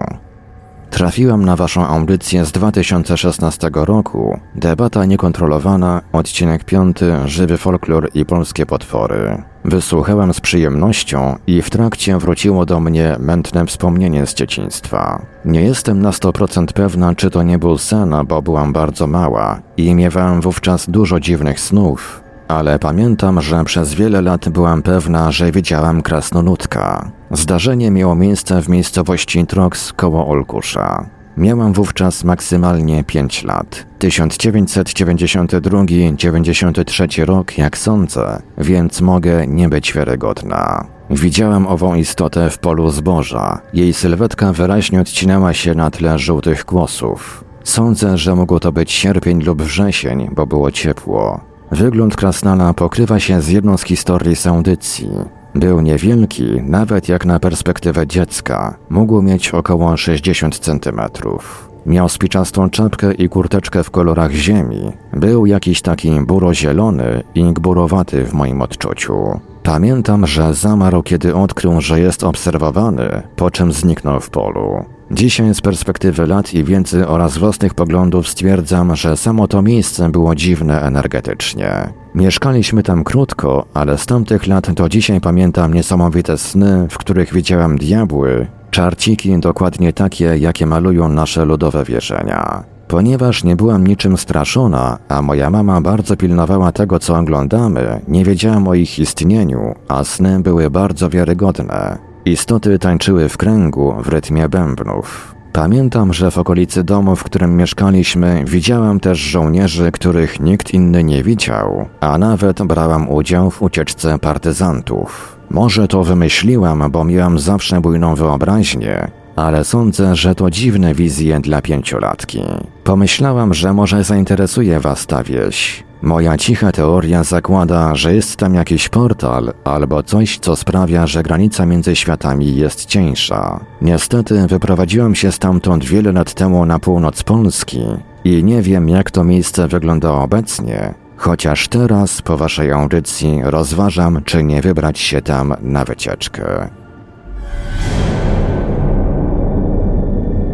Trafiłam na waszą audycję z 2016 roku. Debata niekontrolowana, odcinek 5, żywy folklor i polskie potwory. Wysłuchałem z przyjemnością i w trakcie wróciło do mnie mętne wspomnienie z dzieciństwa. Nie jestem na 100% pewna, czy to nie był sen, bo byłam bardzo mała i miewałam wówczas dużo dziwnych snów, ale pamiętam, że przez wiele lat byłam pewna, że widziałam krasnoludka. Zdarzenie miało miejsce w miejscowości Trox koło Olkusza. Miałam wówczas maksymalnie 5 lat. 1992-93 rok, jak sądzę, więc mogę nie być wiarygodna. Widziałam ową istotę w polu zboża. Jej sylwetka wyraźnie odcinała się na tle żółtych kłosów. Sądzę, że mógł to być sierpień lub wrzesień, bo było ciepło. Wygląd krasnala pokrywa się z jedną z historii z audycji. Był niewielki, nawet jak na perspektywę dziecka. Mógł mieć około 60 centymetrów. Miał spiczastą czapkę i kurteczkę w kolorach ziemi. Był jakiś taki buro-zielony i gburowaty w moim odczuciu. Pamiętam, że zamarł, kiedy odkrył, że jest obserwowany, po czym zniknął w polu. Dzisiaj z perspektywy lat i wiedzy oraz własnych poglądów stwierdzam, że samo to miejsce było dziwne energetycznie. Mieszkaliśmy tam krótko, ale z tamtych lat do dzisiaj pamiętam niesamowite sny, w których widziałam diabły, czarciki dokładnie takie, jakie malują nasze ludowe wierzenia. Ponieważ nie byłam niczym straszona, a moja mama bardzo pilnowała tego, co oglądamy, nie wiedziałam o ich istnieniu, a sny były bardzo wiarygodne. Istoty tańczyły w kręgu w rytmie bębnów. Pamiętam, że w okolicy domu, w którym mieszkaliśmy, widziałam też żołnierzy, których nikt inny nie widział, a nawet brałam udział w ucieczce partyzantów. Może to wymyśliłam, bo miałam zawsze bujną wyobraźnię, ale sądzę, że to dziwne wizje dla pięciolatki. Pomyślałam, że może zainteresuje was ta wieś. Moja cicha teoria zakłada, że jest tam jakiś portal albo coś, co sprawia, że granica między światami jest cieńsza. Niestety wyprowadziłam się stamtąd wiele lat temu na północ Polski i nie wiem, jak to miejsce wygląda obecnie, chociaż teraz po waszej audycji rozważam, czy nie wybrać się tam na wycieczkę.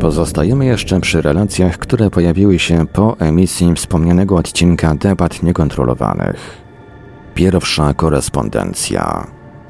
Pozostajemy jeszcze przy relacjach, które pojawiły się po emisji wspomnianego odcinka debat niekontrolowanych. Pierwsza korespondencja.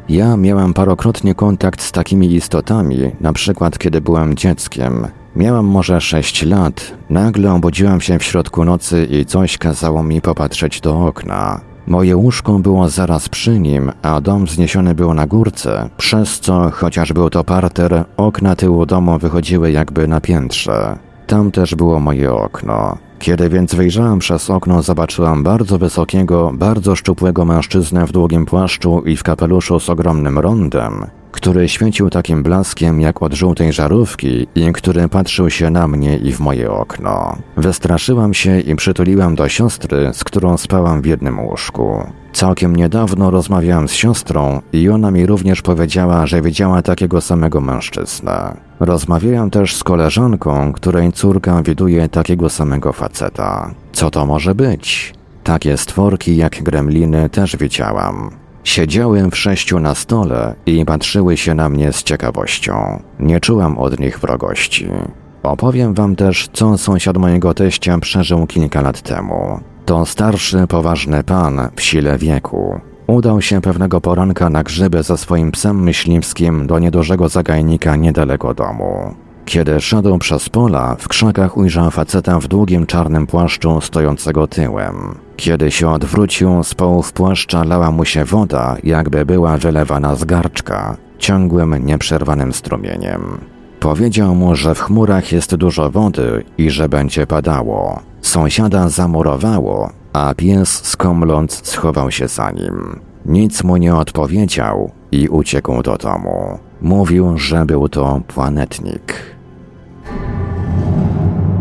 Ja miałam parokrotnie kontakt z takimi istotami, na przykład kiedy byłem dzieckiem. Miałam może 6 lat, nagle obudziłam się w środku nocy i coś kazało mi popatrzeć do okna. Moje łóżko było zaraz przy nim, a dom wzniesiony był na górce, przez co, chociaż był to parter, okna tyłu domu wychodziły jakby na piętrze. Tam też było moje okno. Kiedy więc wyjrzałam przez okno, zobaczyłam bardzo wysokiego, bardzo szczupłego mężczyznę w długim płaszczu i w kapeluszu z ogromnym rondem, który świecił takim blaskiem jak od żółtej żarówki i który patrzył się na mnie i w moje okno. Wystraszyłam się i przytuliłam do siostry, z którą spałam w jednym łóżku. Całkiem niedawno rozmawiałam z siostrą i ona mi również powiedziała, że widziała takiego samego mężczyznę. Rozmawiałam też z koleżanką, której córka widuje takiego samego faceta. Co to może być? Takie stworki jak gremliny też widziałam. Siedziałem w sześciu na stole i patrzyły się na mnie z ciekawością. Nie czułam od nich wrogości. Opowiem wam też, co sąsiad mojego teścia przeżył kilka lat temu. To starszy, poważny pan w sile wieku. Udał się pewnego poranka na grzyby ze swoim psem myśliwskim do niedużego zagajnika niedaleko domu. Kiedy szedł przez pola, w krzakach ujrzał faceta w długim czarnym płaszczu stojącego tyłem. Kiedy się odwrócił, z połów płaszcza lała mu się woda, jakby była wylewana z garczka, ciągłym, nieprzerwanym strumieniem. Powiedział mu, że w chmurach jest dużo wody i że będzie padało. Sąsiada zamurowało, a pies skomląc schował się za nim. Nic mu nie odpowiedział i uciekł do domu. Mówił, że był to planetnik.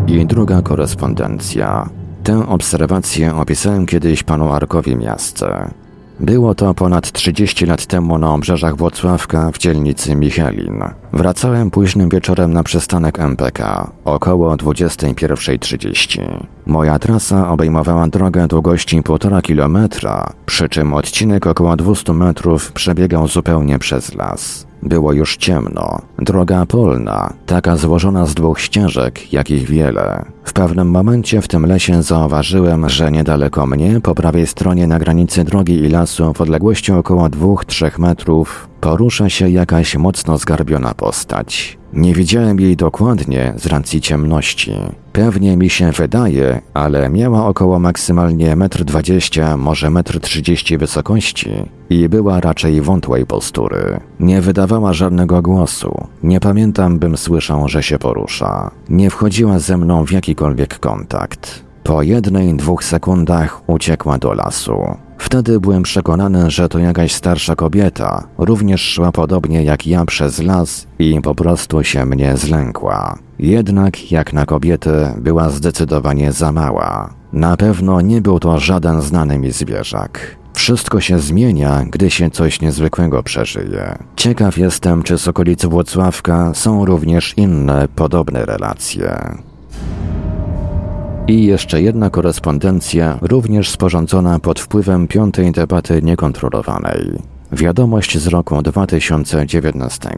I druga korespondencja. Tę obserwację opisałem kiedyś panu Arkowi Miastce. Było to ponad 30 lat temu na obrzeżach Włocławka w dzielnicy Michelin. Wracałem późnym wieczorem na przystanek MPK, około 21.30. Moja trasa obejmowała drogę długości 1,5 kilometra, przy czym odcinek około 200 metrów przebiegał zupełnie przez las. Było już ciemno. Droga polna, taka złożona z dwóch ścieżek, jakich wiele. W pewnym momencie w tym lesie zauważyłem, że niedaleko mnie, po prawej stronie na granicy drogi i lasu, w odległości około 2-3 metrów, porusza się jakaś mocno zgarbiona postać. Nie widziałem jej dokładnie z racji ciemności. Pewnie mi się wydaje, ale miała około maksymalnie 1,20 m, może 1,30 m wysokości i była raczej wątłej postury. Nie wydawała żadnego głosu. Nie pamiętam, bym słyszał, że się porusza. Nie wchodziła ze mną w jakikolwiek kontakt. Po jednej, dwóch sekundach uciekła do lasu. Wtedy byłem przekonany, że to jakaś starsza kobieta, również szła podobnie jak ja przez las i po prostu się mnie zlękła. Jednak jak na kobietę była zdecydowanie za mała. Na pewno nie był to żaden znany mi zwierzak. Wszystko się zmienia, gdy się coś niezwykłego przeżyje. Ciekaw jestem, czy z okolicy Włocławka są również inne podobne relacje. I jeszcze jedna korespondencja, również sporządzona pod wpływem piątej debaty niekontrolowanej. Wiadomość z roku 2019.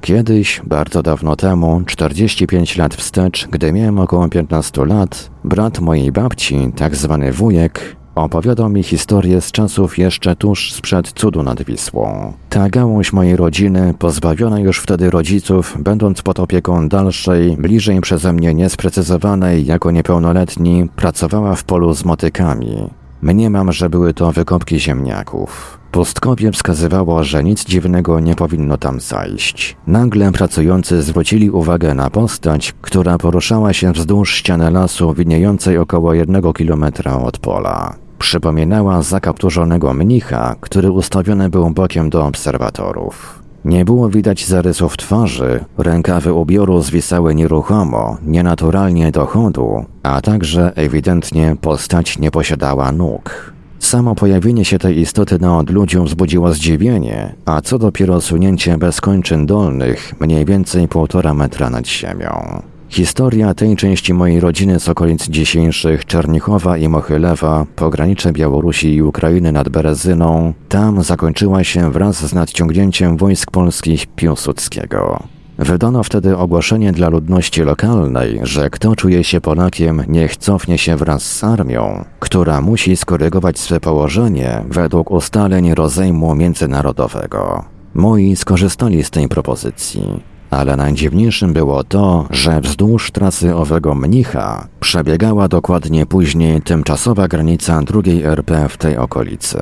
Kiedyś, bardzo dawno temu, 45 lat wstecz, gdy miałem około 15 lat, brat mojej babci, tak zwany wujek, Opowiadał mi historię z czasów jeszcze tuż sprzed cudu nad Wisłą. Ta gałąź mojej rodziny, pozbawiona już wtedy rodziców, będąc pod opieką dalszej, bliżej przeze mnie niesprecyzowanej jako niepełnoletni, pracowała w polu z motykami. Mniemam, że były to wykopki ziemniaków. Pustkowie wskazywało, że nic dziwnego nie powinno tam zajść. Nagle pracujący zwrócili uwagę na postać, która poruszała się wzdłuż ściany lasu widniejącej około jednego kilometra od pola. Przypominała zakapturzonego mnicha, który ustawiony był bokiem do obserwatorów. Nie było widać zarysów twarzy, rękawy ubioru zwisały nieruchomo, nienaturalnie do chodu, a także ewidentnie postać nie posiadała nóg. Samo pojawienie się tej istoty na odludziu wzbudziło zdziwienie, a co dopiero sunięcie bez kończyn dolnych, mniej więcej półtora metra nad ziemią. Historia tej części mojej rodziny z okolic dzisiejszych Czernichowa i Mochylewa, pogranicze Białorusi i Ukrainy nad Berezyną, tam zakończyła się wraz z nadciągnięciem wojsk polskich Piłsudskiego. Wydano wtedy ogłoszenie dla ludności lokalnej, że kto czuje się Polakiem, niech cofnie się wraz z armią, która musi skorygować swe położenie według ustaleń rozejmu międzynarodowego. Moi skorzystali z tej propozycji. Ale najdziwniejszym było to, że wzdłuż trasy owego mnicha przebiegała dokładnie później tymczasowa granica drugiej RP w tej okolicy.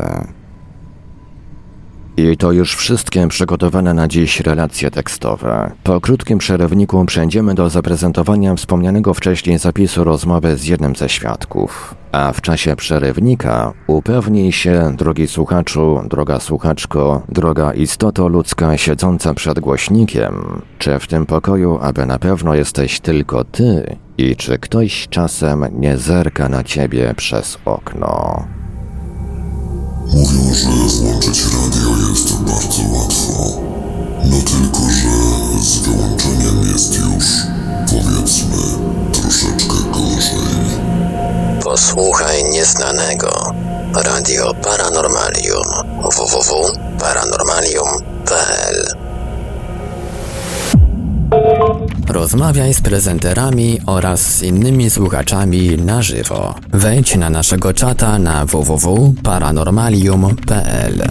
I to już wszystkie przygotowane na dziś relacje tekstowe. Po krótkim przerywniku przejdziemy do zaprezentowania wspomnianego wcześniej zapisu rozmowy z jednym ze świadków. A w czasie przerywnika upewnij się, drogi słuchaczu, droga słuchaczko, droga istoto ludzka siedząca przed głośnikiem, czy w tym pokoju, aby na pewno jesteś tylko ty i czy ktoś czasem nie zerka na ciebie przez okno. Mówią, że włączyć radio jest bardzo łatwo. No tylko, że z wyłączeniem jest już, powiedzmy, troszeczkę gorzej. Posłuchaj nieznanego. Radio Paranormalium. www.paranormalium.pl Rozmawiaj z prezenterami oraz z innymi słuchaczami na żywo. Wejdź na naszego czata na www.paranormalium.pl.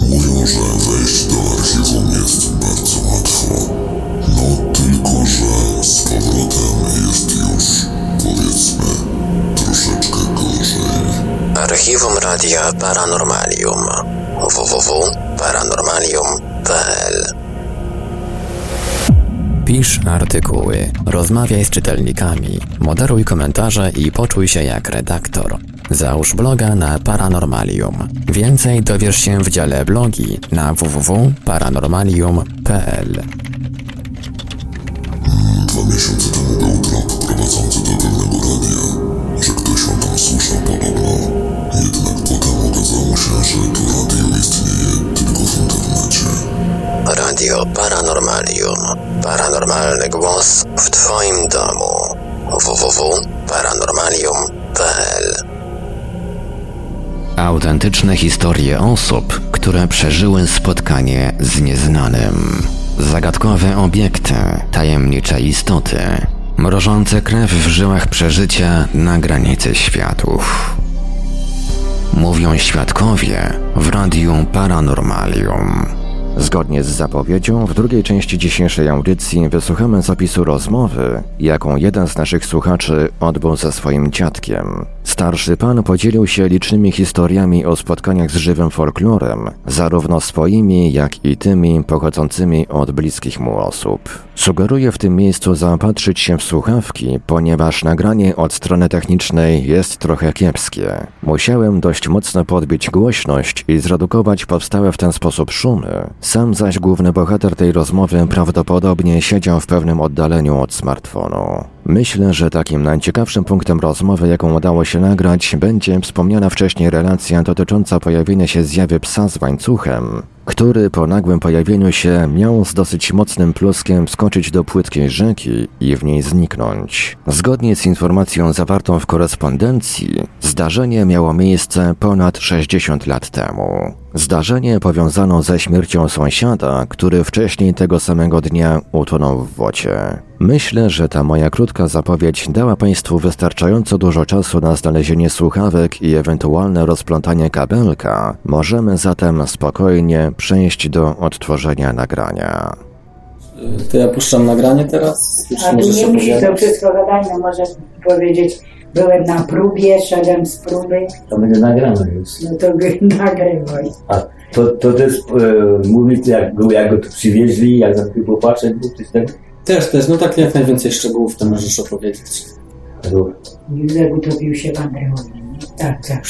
Mówią, że wejść do archiwum jest bardzo łatwo. No tylko, że z powrotem jest już, powiedzmy, troszeczkę gorzej. Archiwum Radia Paranormalium www.paranormalium.pl Pisz artykuły, rozmawiaj z czytelnikami, moderuj komentarze i poczuj się jak redaktor. Załóż bloga na Paranormalium. Więcej dowiesz się w dziale blogi na www.paranormalium.pl Dwa miesiące temu był blog prowadzący do pewnego radia, że ktoś on tam słyszał podobno. Jednak potem okazało się, że to radio istnieje tylko w internecie. Radio Paranormalium. Paranormalny głos w Twoim domu. www.paranormalium.pl Autentyczne historie osób, które przeżyły spotkanie z nieznanym. Zagadkowe obiekty, tajemnicze istoty, mrożące krew w żyłach przeżycia na granicy światów. Mówią świadkowie w Radiu Paranormalium. Zgodnie z zapowiedzią, w drugiej części dzisiejszej audycji wysłuchamy zapisu rozmowy, jaką jeden z naszych słuchaczy odbył ze swoim dziadkiem. Starszy pan podzielił się licznymi historiami o spotkaniach z żywym folklorem, zarówno swoimi, jak i tymi pochodzącymi od bliskich mu osób. Sugeruję w tym miejscu zaopatrzyć się w słuchawki, ponieważ nagranie od strony technicznej jest trochę kiepskie. Musiałem dość mocno podbić głośność i zredukować powstałe w ten sposób szumy. Sam zaś główny bohater tej rozmowy prawdopodobnie siedział w pewnym oddaleniu od smartfonu. Myślę, że takim najciekawszym punktem rozmowy, jaką udało się nagrać, będzie wspomniana wcześniej relacja dotycząca pojawienia się zjawy psa z łańcuchem, który po nagłym pojawieniu się miał z dosyć mocnym pluskiem skoczyć do płytkiej rzeki i w niej zniknąć. Zgodnie z informacją zawartą w korespondencji, zdarzenie miało miejsce ponad 60 lat temu. Zdarzenie powiązano ze śmiercią sąsiada, który wcześniej tego samego dnia utonął w wodzie. Myślę, że ta moja krótka zapowiedź dała Państwu wystarczająco dużo czasu na znalezienie słuchawek i ewentualne rozplątanie kabelka. Możemy zatem spokojnie przejść do odtworzenia nagrania. To ja puszczam nagranie teraz? Już A nie musisz opowiadać? to wszystko gadać, no możesz powiedzieć, byłem na próbie, szedłem z próby, To będzie nagrane już. no to go nagrywaj. A to, to też e, mówić, jak, go- jak go tu przywieźli, jak na tym popatrzeć, był coś tak. Też, też, no tak jak najwięcej szczegółów to możesz opowiedzieć. tego Józef utopił się w Andreowie. nie? Tak, tak.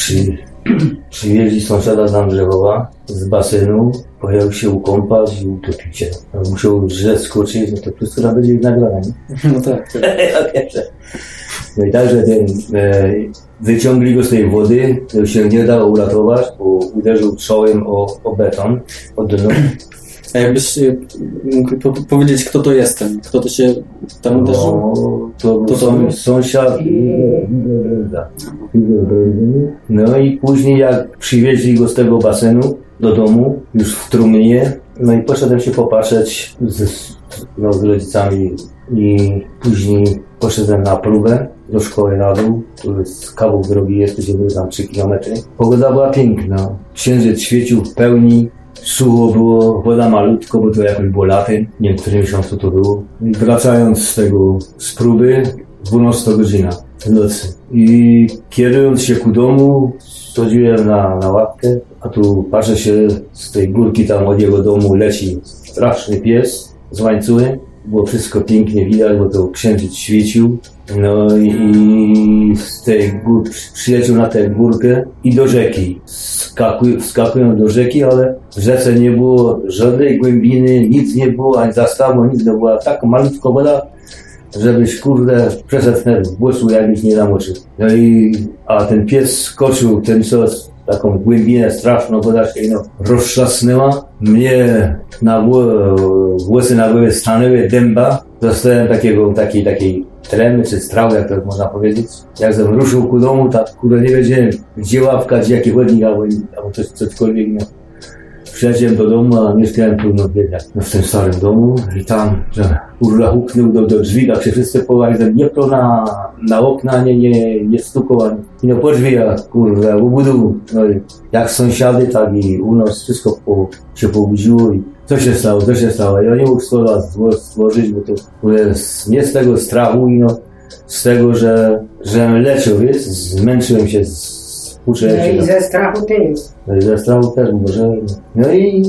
Przy, przywieźli sąsiada z Andrzewowa z basenu, pojechał się ukąpać i utopił się. Musiał rzec skoczyć, no to wszystko tam będzie nagrane, nie? No tak, tak. No i także ten, e, wyciągli go z tej wody, to się nie dało uratować, bo uderzył czołem o, o beton, o dno. A jakbyś y, mógł po, powiedzieć, kto to jest ten? Kto to się tam uderzył? No, to To to sąsiad. No i później jak przywieźli go z tego basenu do domu, już w trumnie, no i poszedłem się popatrzeć z, no, z rodzicami i później poszedłem na próbę do szkoły na dół, to jest kawał drogi jest, gdzie były tam 3 km. Pogoda była piękna, księżyc świecił w pełni, Sucho było, woda malutko, bo to jakoś było latem, nie wiem, w którym miesiącu to było. Wracając z tego, z próby, 12 godzina w nocy. I kierując się ku domu, schodziłem na, na łapkę, a tu patrzę się z tej górki tam od jego domu leci straszny pies z łańcuchem. Było wszystko pięknie widać, bo to księżyc świecił. No i, z tej gór, przyleciał na tę górkę i do rzeki. Skakuj, wskakują do rzeki, ale w rzece nie było żadnej głębiny, nic nie było, ani zastawu, nic, to była tak malutka woda, żebyś kurde przeszedł w głosu jakbyś nie namoczył. No i, a ten pies skoczył, ten co taką głębinę straszną, woda się no, roztrzasnęła. Mnie na gło- włosy na głowie stanęły, dęba. Dostałem takiego, takiej, takiej tremy, czy strawy, jak to można powiedzieć. Jak żem ruszył ku domu, tak kurde nie wiedziałem, gdzie łapka, gdzie jaki chodnik, albo, albo coś, cokolwiek. No. Przyjeździłem do domu, a mieszkałem tu jak, no, w tym starym domu i tam, że kurwa huknął do, do drzwi, tak się wszyscy połali, że nie to na, na okna, nie, nie, nie i no po drzwiach, kurwa, u budu, no jak sąsiady, tak i u nas wszystko po, się pobudziło i co się stało, co się stało, ja nie mógł słowa stworzyć, bo to z- nie z tego strachu, no z tego, że, że leciał, wiesz, zmęczyłem się, spuszczyłem No się. i tak. ze strachu też. Ze strachu też może. No i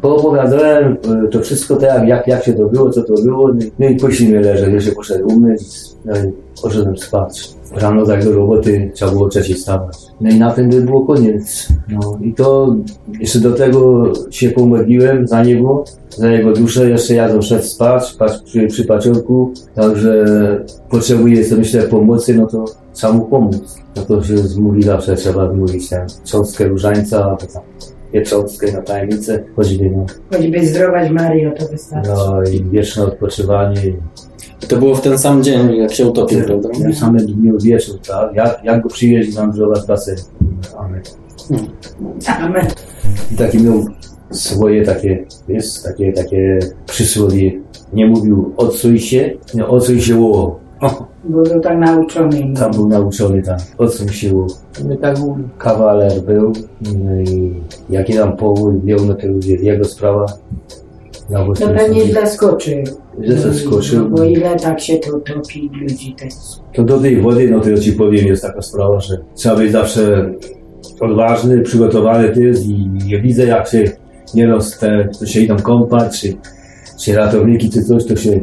poopowiadałem e, to wszystko tak, jak, jak się to było, co to było. No i po silnie leżę, ja się poszedłem umyć, no i poszedłem spać. Rano tak do roboty trzeba było trzeciej wstawać. No i na tym by było koniec. No i to jeszcze do tego się pomodliłem za niego, za jego duszę. Jeszcze ja szedł spać, patrz, przy, przy paciorku. Także potrzebuje sobie myślę pomocy, no to trzeba mu pomóc. No to się zmówi zawsze, trzeba zmówić tę cząstkę różańca, tam pieczątkę na tajemnicę, choćby no, Choćby zdrować Mario, to wystarczy. no i wieczne odpoczywanie. To było w ten sam dzień, jak się utopił, prawda? W samym dniu wieczór, tak? Jak, jak go przywieźli tam z basy. Amen. Amen. I taki miał swoje takie, jest takie, takie przysłowie. Nie mówił odsuj się, nie odsuj się ło. Bo był tak nauczony. Tam był nauczony. No tak kawaler był. No i jaki tam powód wziął, no to już jest jego sprawa. Na To własnym pewnie źle skoczył. Źle zaskoczył. No bo ile tak się to topi ludzi też. To do tej wody, no to ja ci powiem, jest taka sprawa, że trzeba być zawsze odważny, przygotowany też i ja widzę jak się nieraz te, to się idą kąpać, czy, czy ratowniki, czy coś, to się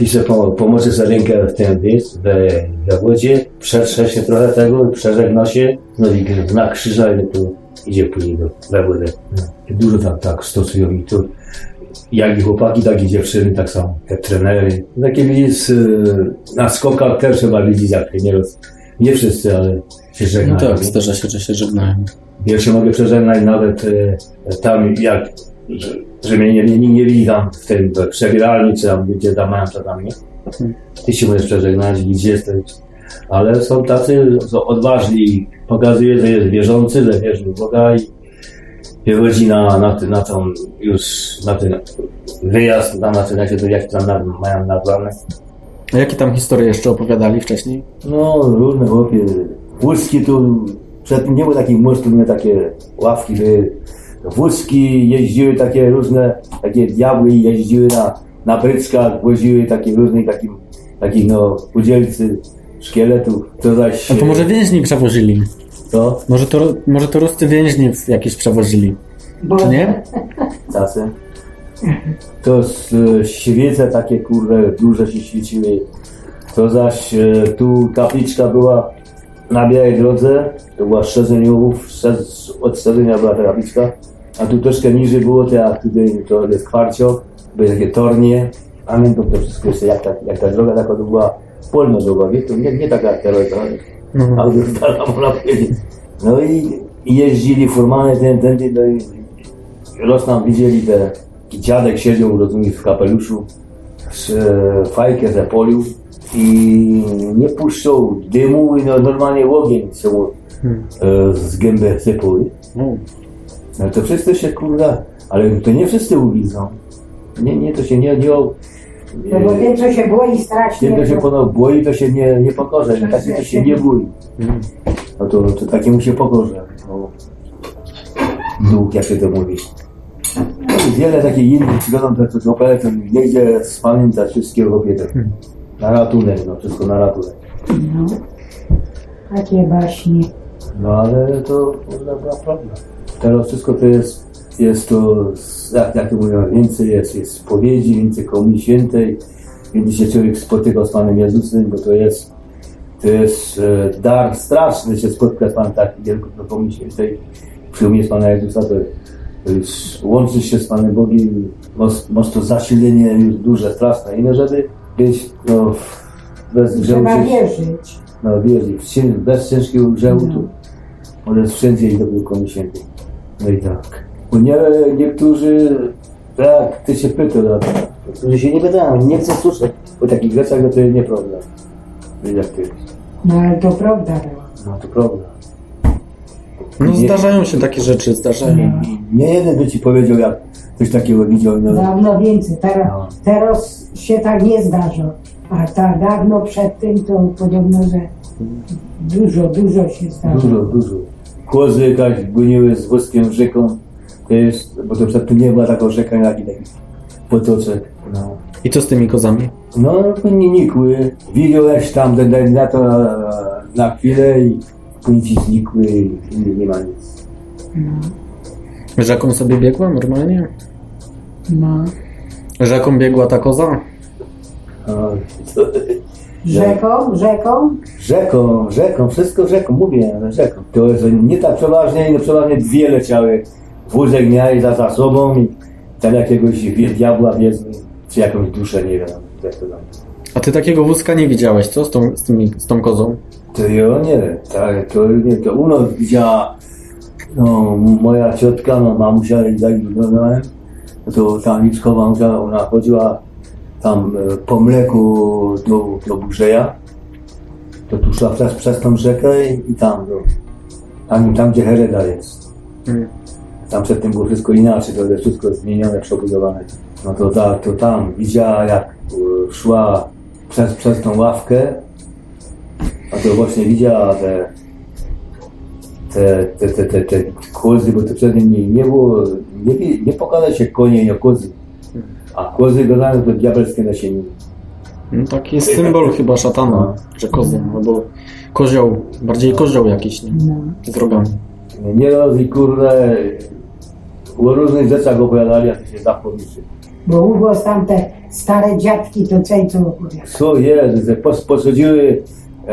pisze, po, pomoże sobie rękę w tym, wiesz, we, we wodzie, przetrze się trochę tego, przeżegna się, no i na krzyża i to idzie później do, we wodę. No. Dużo tak, tak stosują i to jak i chłopaki, tak i dziewczyny, tak samo, te trenery. Takie widzisz, y, na skokach też trzeba widzieć, jak nie roz... Nie wszyscy, ale się No żegnają. tak, nie? zdarza się, że się żegnają. Ja się mogę przeżegnać nawet e, tam, jak, że, mnie nie, nie, nie widzi tam w tym przebieralni, czy tam gdzie tam mają nami. Ty się możesz przeżegnać, gdzie jesteś. Ale są tacy są odważni pokazuje, że jest wierzący, że wierzy w Boga i wychodzi na, na, ty- na tą już, na ten wyjazd, na, na ten, jak, to- jak tam na, mają nazwane. A jakie tam historie jeszcze opowiadali wcześniej? No, różne chłopie. Wózki tu, przed nie było takich mostów, nie takie ławki, były wózki, jeździły takie różne, takie diabły jeździły na, na bryczkach, woziły takie różnych takich, takich no, udzielcy szkieletów. To zaś... A to może więźni przewozili? Co? Może to, może to ruscy więźni jakieś przewozili? Czy nie? Czasem. To z, e, świece takie kurde duże się świeciły. To zaś e, tu kapliczka była na Białej Drodze. To była Szczedzeniów, Szczec- od Szczedzenia była ta kapliczka. A tu troszkę niżej było, to jak tutaj to jest kwarcio, były takie tornie. Pamiętam to wszystko jeszcze, jak ta, jak ta droga taka to była polna droga, wie? to nie, nie taka jak teraz, ale No. autostrada można powiedzieć. No i, i jeździli furmany ten, ten, ten, no i Los tam widzieli, te dziadek siedział, rozumiem, w kapeluszu, z e, fajkę ze poliu i nie puszczał dymu i no, normalnie ogień się mu e, z gęby sypał. No to wszyscy się kurwa, ale to nie wszyscy uwidzą. Nie, nie, to się nie, nie, No bo ten, co się boi strasznie. ten, kto się to- boi, to się nie, nie pokorze, taki to się nie boi. No to, to takiemu się pokorze. No. Dług, jak się to mówi. No Wiele takich innych przygodą, to co to nie idzie spamiętać wszystkiego kobiety. Na ratunek, no wszystko na ratunek. No. Takie baśnie. No ale to kurwa była prawda. Teraz wszystko to jest, jest to, jak, jak mówią, więcej jest, jest spowiedzi, więcej komunii świętej, więcej się człowiek spotyka z Panem Jezusem, bo to jest, to jest e, dar straszny się spotkać z Panem tak wielko do komunii świętej. Przyjmie z Pana Jezusa, to, to już łączysz się z Panem Bogiem, masz, to zasilenie już duże, straszne. I no żeby być no, bez grzechu Trzeba wierzyć. no wierzy, w cię- bez ciężkiego grzechu to może wszędzie i do Komunii Świętej. No i tak. Bo nie, niektórzy, tak, ty się pytasz, no, niektórzy się nie pytają, nie chcą słyszeć o takich rzeczach, no to jest nie problem. Wiesz jak ty. No ale to prawda była. No to prawda. No zdarzają się takie rzeczy, zdarzają. Nie jeden by ci powiedział, jak coś takiego widział. No, Dawno więcej. Teraz, teraz się tak nie zdarza. A tak dawno przed tym to podobno, że dużo, dużo się zdarza. Dużo, dużo. Kozy jakaś goniły z woskiem rzeką. To jest, bo to przedtem nie była taka rzeka, jak i taki potoczek. No. I co z tymi kozami? No, nie nikły. Widziałeś tam na, na to na, chwilę i później znikły i nie, nie ma nic. Rzeką sobie biegła normalnie? No. Rzeką biegła ta koza? A, Rzeką, rzeką. Rzeką, rzeką, wszystko rzeką, mówię, ale rzeką. To jest nie tak przeważnie, no przeważnie dwie leciały. Wózek miałeś za, za sobą i tam jakiegoś diabła wiedzmy, czy jakąś duszę, nie wiem, jak to tam. A ty takiego wózka nie widziałeś, co? Z tą, z tymi, z tą kozą? To ja nie wiem, tak, to nie, to u nas widziała, no, moja ciotka, no, mamusia, i tak wyglądałem, to ta Liczkowa ona chodziła tam e, po mleku do, do Burzeja, to tu szła przez, przez tą rzekę i, tam, no, tam, tam gdzie Hereda jest. Mm. Tam przedtem było wszystko inaczej, to jest wszystko zmienione, przebudowane. No to, ta, to tam widziała, jak e, szła przez, przez tą ławkę, a to właśnie widziała te, te, te, te, te, te kozy, bo to przedtem nie, nie było, nie, nie pokazać się konie, nie kozy. A kozy gadają to diabelskie nasienie. No, taki symbol chyba szatana, że koza, albo kozioł, bardziej kozioł jakiś, nie? No. Z rogami. Nieraz i kurde, o różnych rzeczach opowiadali, a to się zapomniczy. Bo u was tam te stare dziadki to co co opowiadają. Co jest, że pos, posadziły,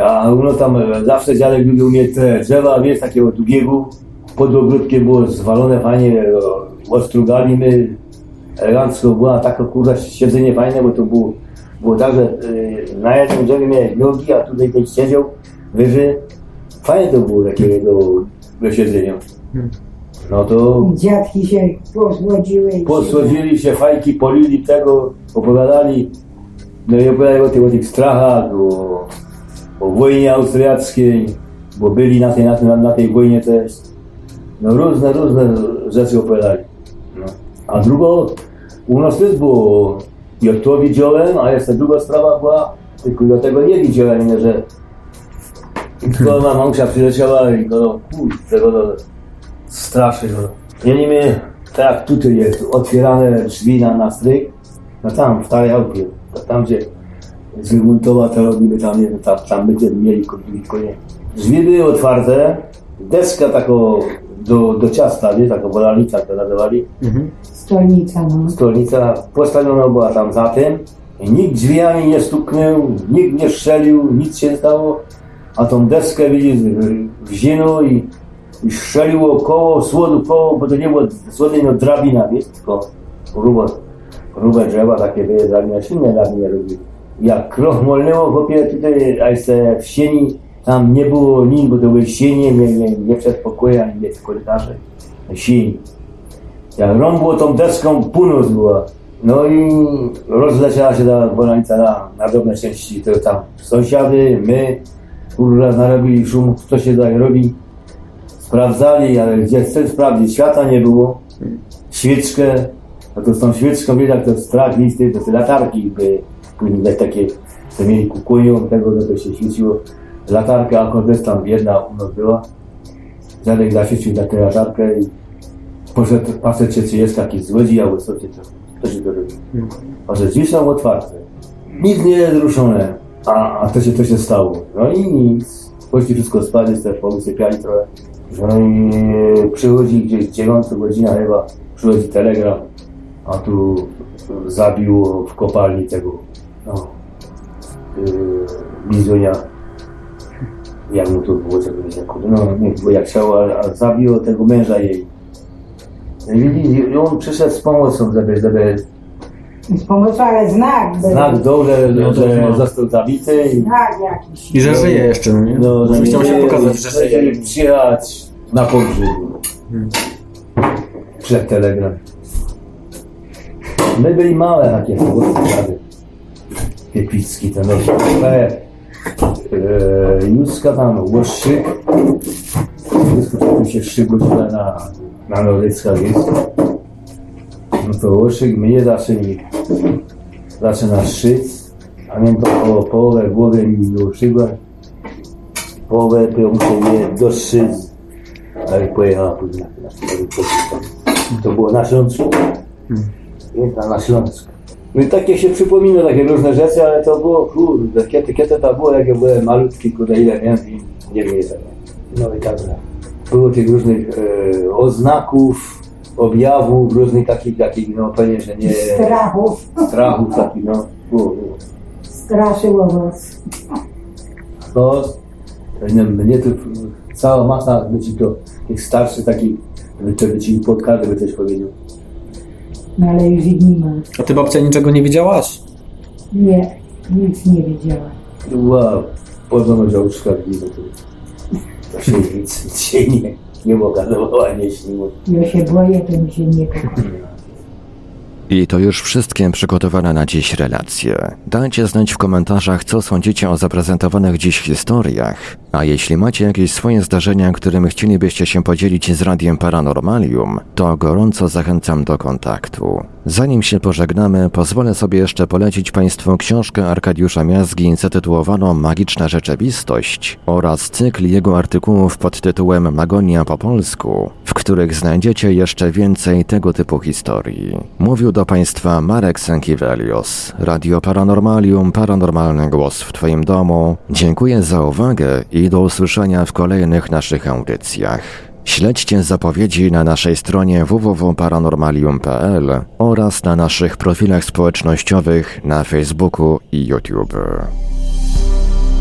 a no tam e, zawsze dziadek lubił mieć te drzewa, wiesz, takiego długiego, pod ogródkiem było zwalone fajnie, ostrugali my, elegancko była taka kurwa siedzenie fajne, bo to było, było tak, że y, na jednym drzewie miałeś nogi, a tutaj ktoś siedział wyżej. Fajne to było takie do, do siedzenia. No to Dziadki się posłodziły. posłodzili się, fajki polili tego, opowiadali, no i opowiadali o tych, o tych strachach, o, o wojnie austriackiej, bo byli na tej, na tej, na tej wojnie też. No różne, różne rzeczy opowiadali. No. A drugo, u nas też było, ja to widziałem, a jeszcze druga sprawa była, tylko ja tego nie widziałem, nie, że tylko ma mamusia przyleciała i go, kurczę, go to straszy go. Ja nie wiem, tak tutaj jest, otwierane drzwi na, na stryk, no tam, w starej tam gdzie Zygmuntowa to robimy tam, nie tam, tam będziemy mieli konie-. Drzwi były otwarte, deska tako do, do ciasta, nie, taka wolanica to nazywali, Stolnica, no. stolnica postawiona była tam za tym nikt drzwiami nie stuknął, nikt nie strzelił, nic się nie stało, a tą deskę widzisz wzięło i, i strzeliło koło, słodu koło, bo to nie było słody, no drabina, wiesz, tylko grube, grube drzewa takie były drabina, silne drabiny robili. Jak kroch molnęło, chłopie, tutaj, a jeszcze w sieni, tam nie było nic, bo to były sienie, nie, nie, nie przedpokoje, ani nie korytarze, sieni. Jak rąbło tą deską, północ była. No i rozleciała się ta bolanica na, na drobne części. To tam sąsiady, my, kurwa, narobili szum, co się tutaj robi. Sprawdzali, ale gdzie chcę sprawdzić, świata nie było. Świeczkę, no to z tą świeczką, jak to strach listy, to te latarki by później takie, co mieli kukunią, tego, no to się świeciło. Latarka, akurat tam jedna u nas była. Dziadek zaświecił taką latarkę i się, czy jest taki złodziej albo co, czy to, to się to robi. A że drzwi są otwarte. Nic nie jest ruszone. A, a to się, to się stało. No i nic. Poszli wszystko spać, jest też powysypiali trochę. No i przychodzi gdzieś dziewiąta godzina chyba, przychodzi telegram, a tu zabiło w kopalni tego, no, yy. Jak mu to było, co powiedział, no nie, bo jak chciał, a, a zabiło tego męża jej. I widzi- i on przyszedł z pomocą, żeby, żeby Z pomocą, ale znak. znak dał, że, No że został zabity. I, Znak jakiś. I że żyje jeszcze, no nie? no, Że chciał się pokazać, że żyje. przyjechać na pogrzeb. Przed telegram. My byli małe takie sprawy. Piepicki, ten e, Józka tam, Łoszczyk, Wyskoczyłem się szybko tutaj na, na Noryckach jest. No to łoszyk mnie zaczyni, zaczyna szyc, a mnie to po połowę głowy mi uszyła. Połowę to muszę je doszyc. Ale pojechała później. na- na- To było na Śląsku. Nie, na, Śląsku. No i takie się przypomina, takie różne rzeczy, ale to było, kurde, kiedy, kiedy to było, jak ja byłem malutki, kurde, ile miałem, nie wiem ile. No i tak dalej. Było tych różnych e, oznaków, objawów, różnych takich, takich, no pewnie, że nie... Strachów. Strachów takich, no. Było, było. Straszyło was. No, nie, mnie to cała masa ludzi to tych starszych takich, żeby ci pod kartę by coś powiedział. No ale już ich nie ma. A ty babcia niczego nie widziałaś? Nie, nic nie wiedziała. Wow, podobno żołączka w to, to się nic, nic się nie, nie mogła, nie śniło. Ja się boję, to mi się nie. I to już wszystkie przygotowane na dziś relacje. Dajcie znać w komentarzach, co sądzicie o zaprezentowanych dziś historiach. A jeśli macie jakieś swoje zdarzenia, którym chcielibyście się podzielić z Radiem Paranormalium, to gorąco zachęcam do kontaktu. Zanim się pożegnamy, pozwolę sobie jeszcze polecić Państwu książkę Arkadiusza Miazgi zatytułowaną Magiczna Rzeczywistość oraz cykl jego artykułów pod tytułem Magonia po polsku, w których znajdziecie jeszcze więcej tego typu historii. Mówił do Państwa Marek Sankiewelios, Radio Paranormalium, Paranormalny Głos w Twoim domu. Dziękuję za uwagę i do usłyszenia w kolejnych naszych audycjach. Śledźcie zapowiedzi na naszej stronie www.paranormalium.pl oraz na naszych profilach społecznościowych na Facebooku i YouTube.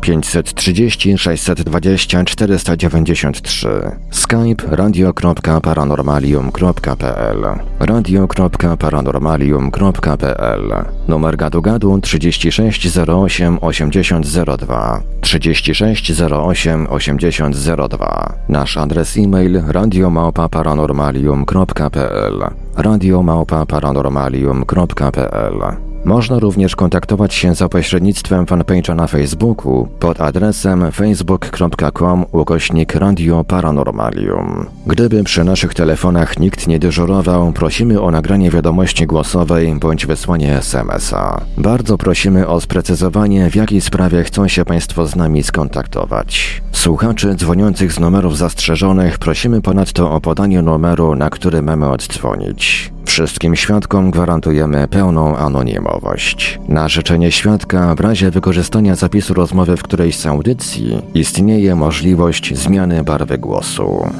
530 620 493, skype radio.paranormalium.pl radio.paranormalium.pl Numer gadu gadu 3608 8002 3608 8002 Nasz adres e-mail radiomałpa-paranormalium.pl radiomałpa-paranormalium.pl można również kontaktować się za pośrednictwem fanpage'a na Facebooku pod adresem facebook.com ukośnik Radio Paranormalium. Gdyby przy naszych telefonach nikt nie dyżurował, prosimy o nagranie wiadomości głosowej bądź wysłanie SMS-a. Bardzo prosimy o sprecyzowanie, w jakiej sprawie chcą się Państwo z nami skontaktować. Słuchaczy dzwoniących z numerów zastrzeżonych prosimy ponadto o podanie numeru, na który mamy oddzwonić. Wszystkim świadkom gwarantujemy pełną anonimowość. Na życzenie świadka, w razie wykorzystania zapisu rozmowy w którejś z audycji, istnieje możliwość zmiany barwy głosu.